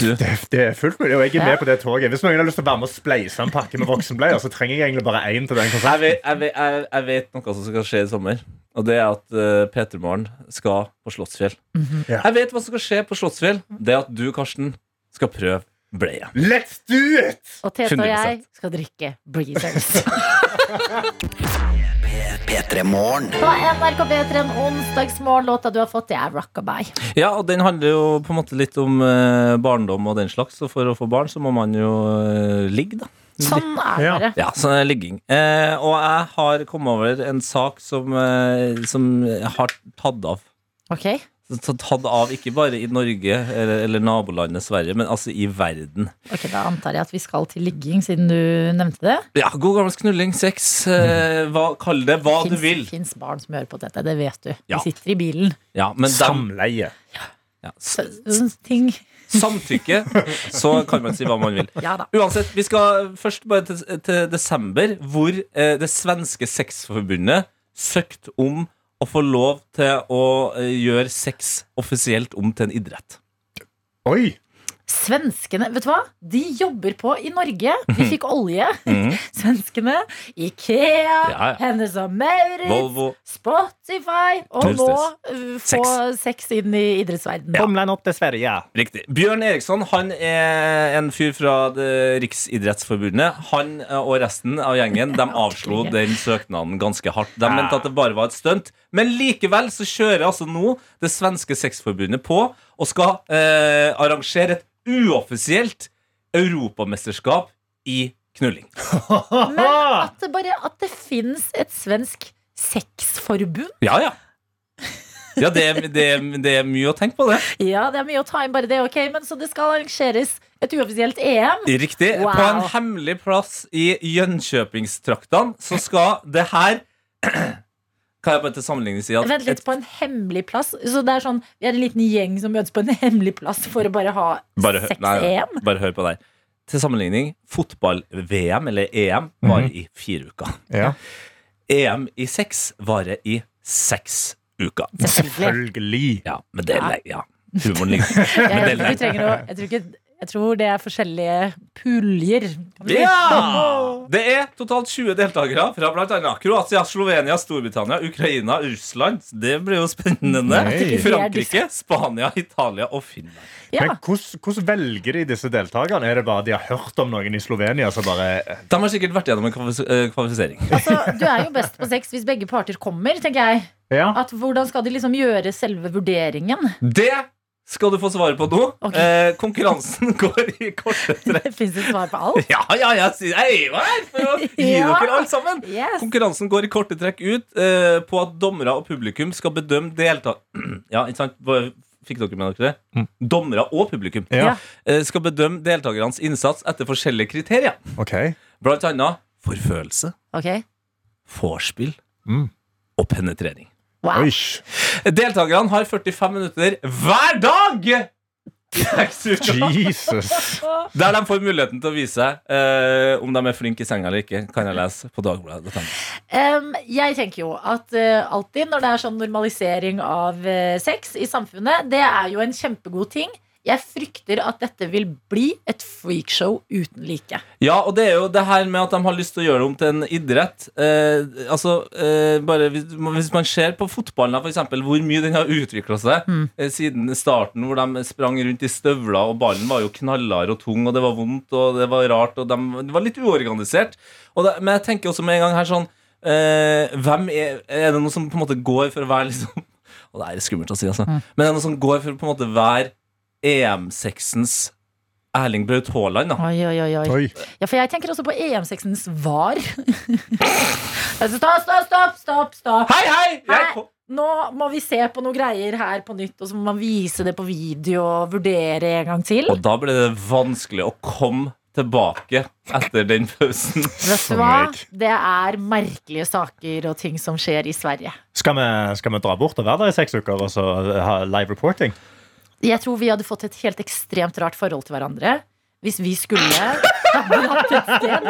Det, det, det er fullt mulig, og jeg er Ja. med på det toget. Hvis noen har lyst til å være med og spleise en pakke med voksenbleier, så trenger jeg egentlig bare én til den Jeg vet, jeg, vet, jeg, jeg vet noe som skal skje i sommer. Og det er at uh, Peter Morgen skal på Slottsfjell. Mhm. Ja. Jeg vet hva som skal skje på Slottsfjell. Det er at du, Karsten, skal prøve bleia. Let's do it! Og Tete og jeg skal drikke Breezers. P3 Morgen. På NRK P3 en onsdagsmorgen. Låta du har fått, det er Rockabye. Ja, og den handler jo på en måte litt om eh, barndom og den slags. Og for å få barn så må man jo eh, ligge, da. Sånn er det Ja. Ja, sånn er ligging. Eh, og jeg har kommet over en sak som, eh, som har tatt av. Ok, Tatt av ikke bare i Norge eller, eller nabolandet Sverige, men altså i verden. ok, Da antar jeg at vi skal til ligging, siden du nevnte det. Ja, God gammel knulling, sex, eh, hva, kall det hva du vil. Det fins barn som hører på dette, det vet du. Ja. De sitter i bilen. Ja, men Samleie. ja, ja. sånne ting. samtykke, så kan man si hva man vil. Ja da. Uansett, vi skal først bare til, til desember, hvor eh, det svenske sexforbundet søkte om å få lov til å eh, gjøre sex offisielt om til en idrett. Oi! Svenskene, vet du hva? De jobber på i Norge. Vi fikk olje. Mhm. Svenskene. Ikea, Ja, ja. Hennes og Maurits, Volvo. Spotify. Og nå uh, få sex inn i idrettsverdenen. Tomlen opp til Sverige. Riktig. Bjørn Eriksson han er en fyr fra det Riksidrettsforbundet. Han eh, og resten av gjengen de avslo den søknaden ganske hardt. De mente at det bare var et stunt. Men likevel så kjører altså nå det svenske sexforbundet på og skal eh, arrangere et uoffisielt europamesterskap i knulling. Men at det bare at det fins et svensk sexforbund Ja, ja. Ja, det, er- det, er- det er mye å tenke på, det. Ja, det er mye å ta inn bare det. ok Men så det skal arrangeres et uoffisielt EM. Riktig. Wow. På en hemmelig plass i Jönköpingstraktene så skal det her Kan jeg bare til sammenligning si at Vent litt, på en hemmelig plass. Så det er sånn, Vi er en liten gjeng som møtes på en hemmelig plass for å bare ha sex-EM. bare hør på deg. Til sammenligning, fotball-VM, eller EM, varer i fire uker. Ja. EM i seks varer i seks uker. Selvfølgelig. Ja, men det er Ja. ja. Humoren ligger Jeg, å, jeg, tror ikke, jeg tror det er forskjellige puljer. Ja! Det er totalt 20 deltakere fra bl.a. Kroatia, Slovenia, Storbritannia, Ukraina, Russland. Det blir jo spennende. Nei. Frankrike, Spania, Italia og Finland. Ja. Men hvordan, hvordan velger de disse deltakerne? Er det bare de har hørt om noen i Slovenia som bare De har sikkert vært gjennom en eh, kvalifisering. Altså, du er jo best på sex hvis begge parter kommer, tenker jeg. Ja. At Hvordan skal de liksom gjøre selve vurderingen? Det skal du få svaret på noe. Okay. Eh, konkurransen går i korte trekk. Det fins det svar på alt. Ja, ja, sier jeg er jo her for å gi Ja. dere alt sammen. Yes. Konkurransen går i korte trekk ut eh, på at dommere og publikum skal bedømme delta... Ja, ikke sant? Fikk dere med dere det? Dommere og publikum Ja. eh, skal bedømme deltakernes innsats etter forskjellige kriterier. Okay. Blant annet forfølelse, Ok, vorspiel Mm. og penetrering. Wow. Deltakerne har 45 minutter hver dag! Jesus. Der de får muligheten til å vise seg eh, om de er flinke i senga eller ikke, kan jeg lese på Dagbladet. Um, jeg tenker jo at uh, alltid når det er sånn normalisering av uh, sex i samfunnet, det er jo en kjempegod ting. Jeg frykter at dette vil bli et freakshow uten like. Ja, og det er jo det her med at de har lyst til å gjøre det om til en idrett. Eh, altså, eh, bare hvis, hvis man ser på fotballen, for eksempel, hvor mye den har utvikla seg eh, siden starten, hvor de sprang rundt i støvler, og ballen var jo knallhard og tung, og det var vondt, og det var rart, og de, det var litt uorganisert. Og det, men jeg tenker også med en gang her sånn eh, Hvem er, er det noe som på en måte går for å være liksom Og det er skummelt å si, altså. Men er det noe som går for å på en måte være EM6-ens Erling Braut Haaland, da. Oi, oi, oi, oi. Ja, for jeg tenker også på EM6-ens var. altså, stopp, stopp, stopp, stopp, stopp. Hei, hei! Hei. Nå må vi se på noen greier her på nytt, og så må man vise det på video og vurdere en gang til. Og da ble det vanskelig å komme tilbake etter den pausen. Vet du hva? Det er merkelige saker og ting som skjer i Sverige. Skal vi, skal vi dra bort og være der i seks uker og så ha live reporting? Jeg tror vi hadde fått et helt ekstremt rart forhold til hverandre hvis vi skulle ha dratt et sted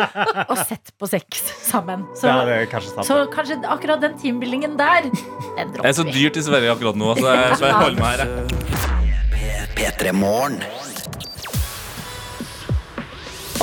og sett på sex sammen. Så, Ja, kanskje så kanskje akkurat den teambuildingen der, den Det er så dyrt i Sverige akkurat nå, så jeg, så jeg holder meg her. jeg. P3 Morgen.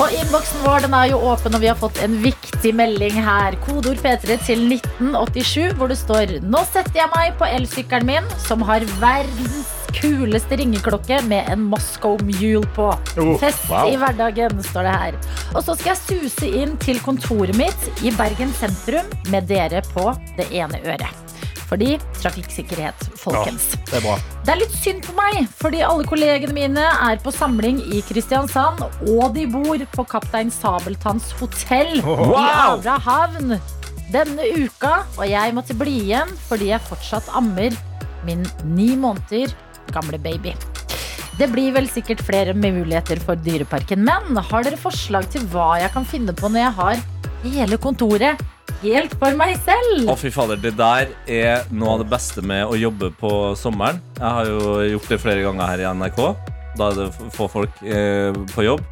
Og innboksen vår den er jo åpen, og vi har fått en viktig melding her. Kodeord P3 til 1987, hvor det står Nå setter jeg meg på elsykkelen min, som har verdens kuleste ringeklokke med en Moscow Mule på. Oh, Fest wow. i hverdagen, står det her. Og så skal jeg suse inn til kontoret mitt i Bergen sentrum med dere på det ene øret. Fordi trafikksikkerhet, folkens. Ja, det er bra. Det er litt synd på meg, fordi alle kollegene mine er på samling i Kristiansand, og de bor på Kaptein Sabeltanns hotell Wow! i Abrahavn denne uka. Og jeg måtte bli igjen fordi jeg fortsatt ammer min ni måneder gamle baby. Det blir vel sikkert flere muligheter for Dyreparken, men har dere forslag til hva jeg kan finne på når jeg har hele kontoret helt for meg selv? Å, fy fader, det der er noe av det beste med å jobbe på sommeren. Jeg har jo gjort det flere ganger her i NRK. Da er det få folk eh, på jobb.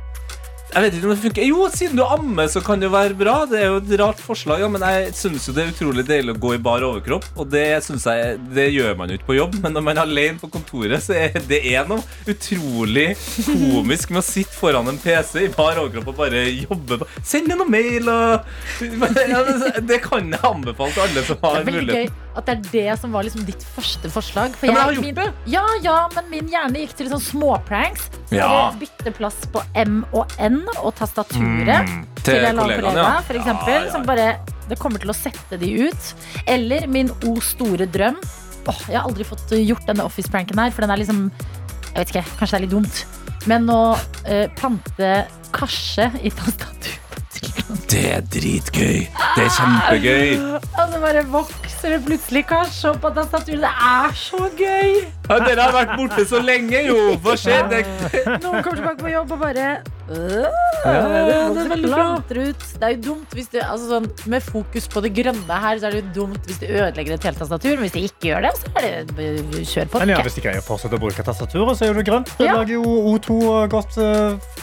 Jeg vet ikke om det funker. Jo, siden du ammer, så kan det jo være bra. Det er jo et rart forslag, ja, men jeg syns jo det er utrolig deilig å gå i bar overkropp. Og det jeg Det gjør man jo ikke på jobb, men når man er alene på kontoret, så er det er noe utrolig komisk med å sitte foran en PC i bar overkropp og bare jobbe. Send noe mail og Det kan jeg anbefale til alle som har mulighet. At det er det som var liksom ditt første forslag. For Ja, men jeg har gjort min, ja, ja, men min hjerne gikk til sånn småpranks. Ja. bytte plass på M og N og tastaturet Mm, til, til en kollega, ja. for eksempel. Ja, ja. Som bare Det kommer til å sette de ut. Eller min O store drøm. Åh, jeg har aldri fått gjort denne Office-pranken her, for den er liksom Jeg vet ikke, kanskje det er litt dumt. Men å uh, plante karse i tastaturet Det er dritgøy. Det er kjempegøy. Og så bare vokser det plutselig karse opp på tastaturet. Det er så gøy! Ja, dere har vært borte så lenge, jo. Hva skjer? Det, Noen kommer tilbake på jobb og bare Ja, det er bra. Det er jo dumt hvis du altså sånn, Med fokus på det grønne her, så er det jo dumt hvis du ødelegger et helt tastatur. Men hvis du ikke gjør det, så er det kjør på. Men ja, jeg. hvis de greier å fortsette å bruke tastaturet, så er det grønt. Det Ja. lager jo O2 godt eh,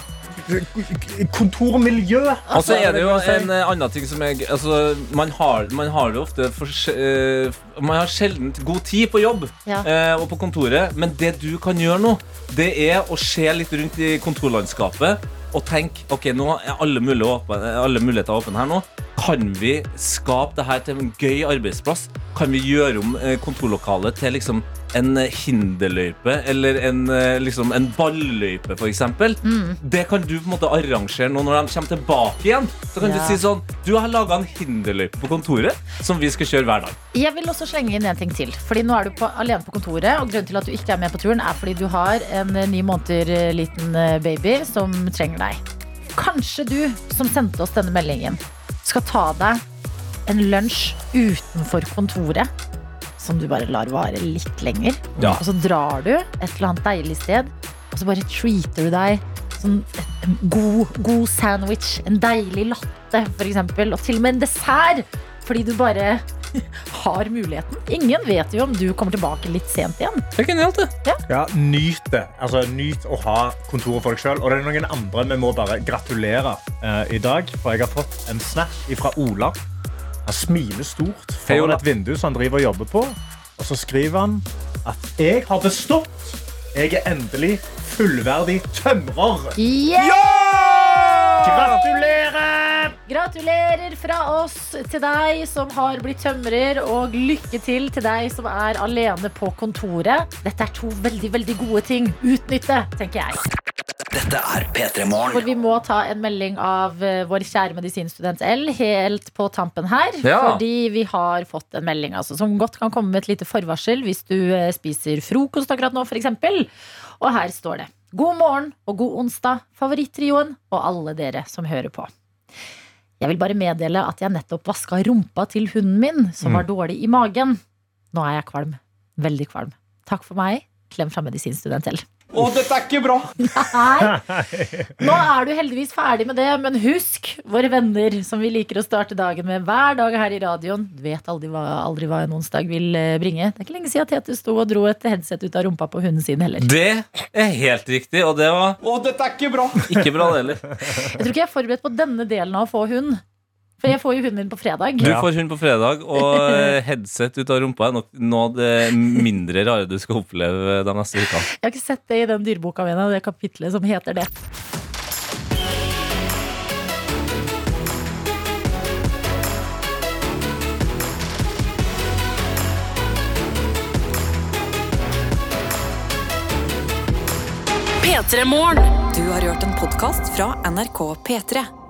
kontormiljø. Og så er det jo en eh, annen ting som jeg altså, man, har, man har det ofte for, uh, Man har sjelden god tid på jobb Ja. uh, og på kontoret, men det du kan gjøre nå, det er å se litt rundt i kontorlandskapet og tenke ok, nå er alle muligheter åpne her nå. Kan vi skape det her til en gøy arbeidsplass? Kan vi gjøre om eh, kontorlokalet til liksom en eh, hinderløype eller en, eh, liksom en balløype, f.eks.? Mm. Det kan du på en måte arrangere nå når de kommer tilbake igjen. Så kan Ja. du si sånn Du har laga en hinderløype på kontoret som vi skal kjøre hver dag. Jeg vil også slenge inn en ting til. Fordi nå er du på, alene på kontoret, og grunnen til at du ikke er med på turen, er fordi du har en ni måneder liten baby som trenger deg. Kanskje du som sendte oss denne meldingen, skal ta deg en lunsj utenfor kontoret. Som du bare lar vare litt lenger. Ja. Og så drar du et eller annet deilig sted, og så bare treater du deg sånn en god, god sandwich, en deilig latte f.eks., og til og med en dessert. Fordi du bare har muligheten. Ingen vet jo om du kommer tilbake litt sent igjen. Det er genialt, det. Ja, Nyt det. Altså, nyt å ha kontoret for deg sjøl. Og det er noen andre vi må bare gratulere uh, i dag. For jeg har fått en snap fra Ola. Han smiler stort foran et vindu som han driver og jobber på. Og så skriver han at jeg har bestått. Jeg er endelig fullverdig tømrer. Gratulerer! Gratulerer fra oss til deg som har blitt tømrer, og lykke til til deg som er alene på kontoret. Dette er to veldig, veldig gode ting. Utnytte, tenker jeg. Dette er P3 Morgen. Hvor vi må ta en melding av eh, vår kjære medisinstudent L helt på tampen her. Ja. Fordi vi har fått en melding altså, som godt kan komme med et lite forvarsel hvis du eh, spiser frokost akkurat nå, f.eks. Og her står det. God morgen og god onsdag, favorittrioen og alle dere som hører på. Jeg vil bare meddele at jeg nettopp vaska rumpa til hunden min, som Mm. var dårlig i magen. Nå er jeg kvalm. Veldig kvalm. Takk for meg. Klem fra medisinstudent L. Å, dette er ikke bra! Nei. Nå er du heldigvis ferdig med det, men husk våre venner som vi liker å starte dagen med hver dag her i radioen. Du vet aldri hva, aldri hva en onsdag vil eh, bringe. Det er ikke lenge siden Tete sto og dro et headset ut av rumpa på hunden sin heller. Det er helt riktig, og det var Å, dette er ikke bra! ikke bra, det heller. Jeg tror ikke jeg er forberedt på denne delen av å få hund. For jeg får jo hunden din på fredag. Du får hunden på fredag, og eh, headset ut av rumpa er nok noe av det mindre rare du skal oppleve de neste ukene. Jeg har ikke sett det i den dyreboka mi, det kapitlet som heter det. Du har hørt en podkast fra NRK P3.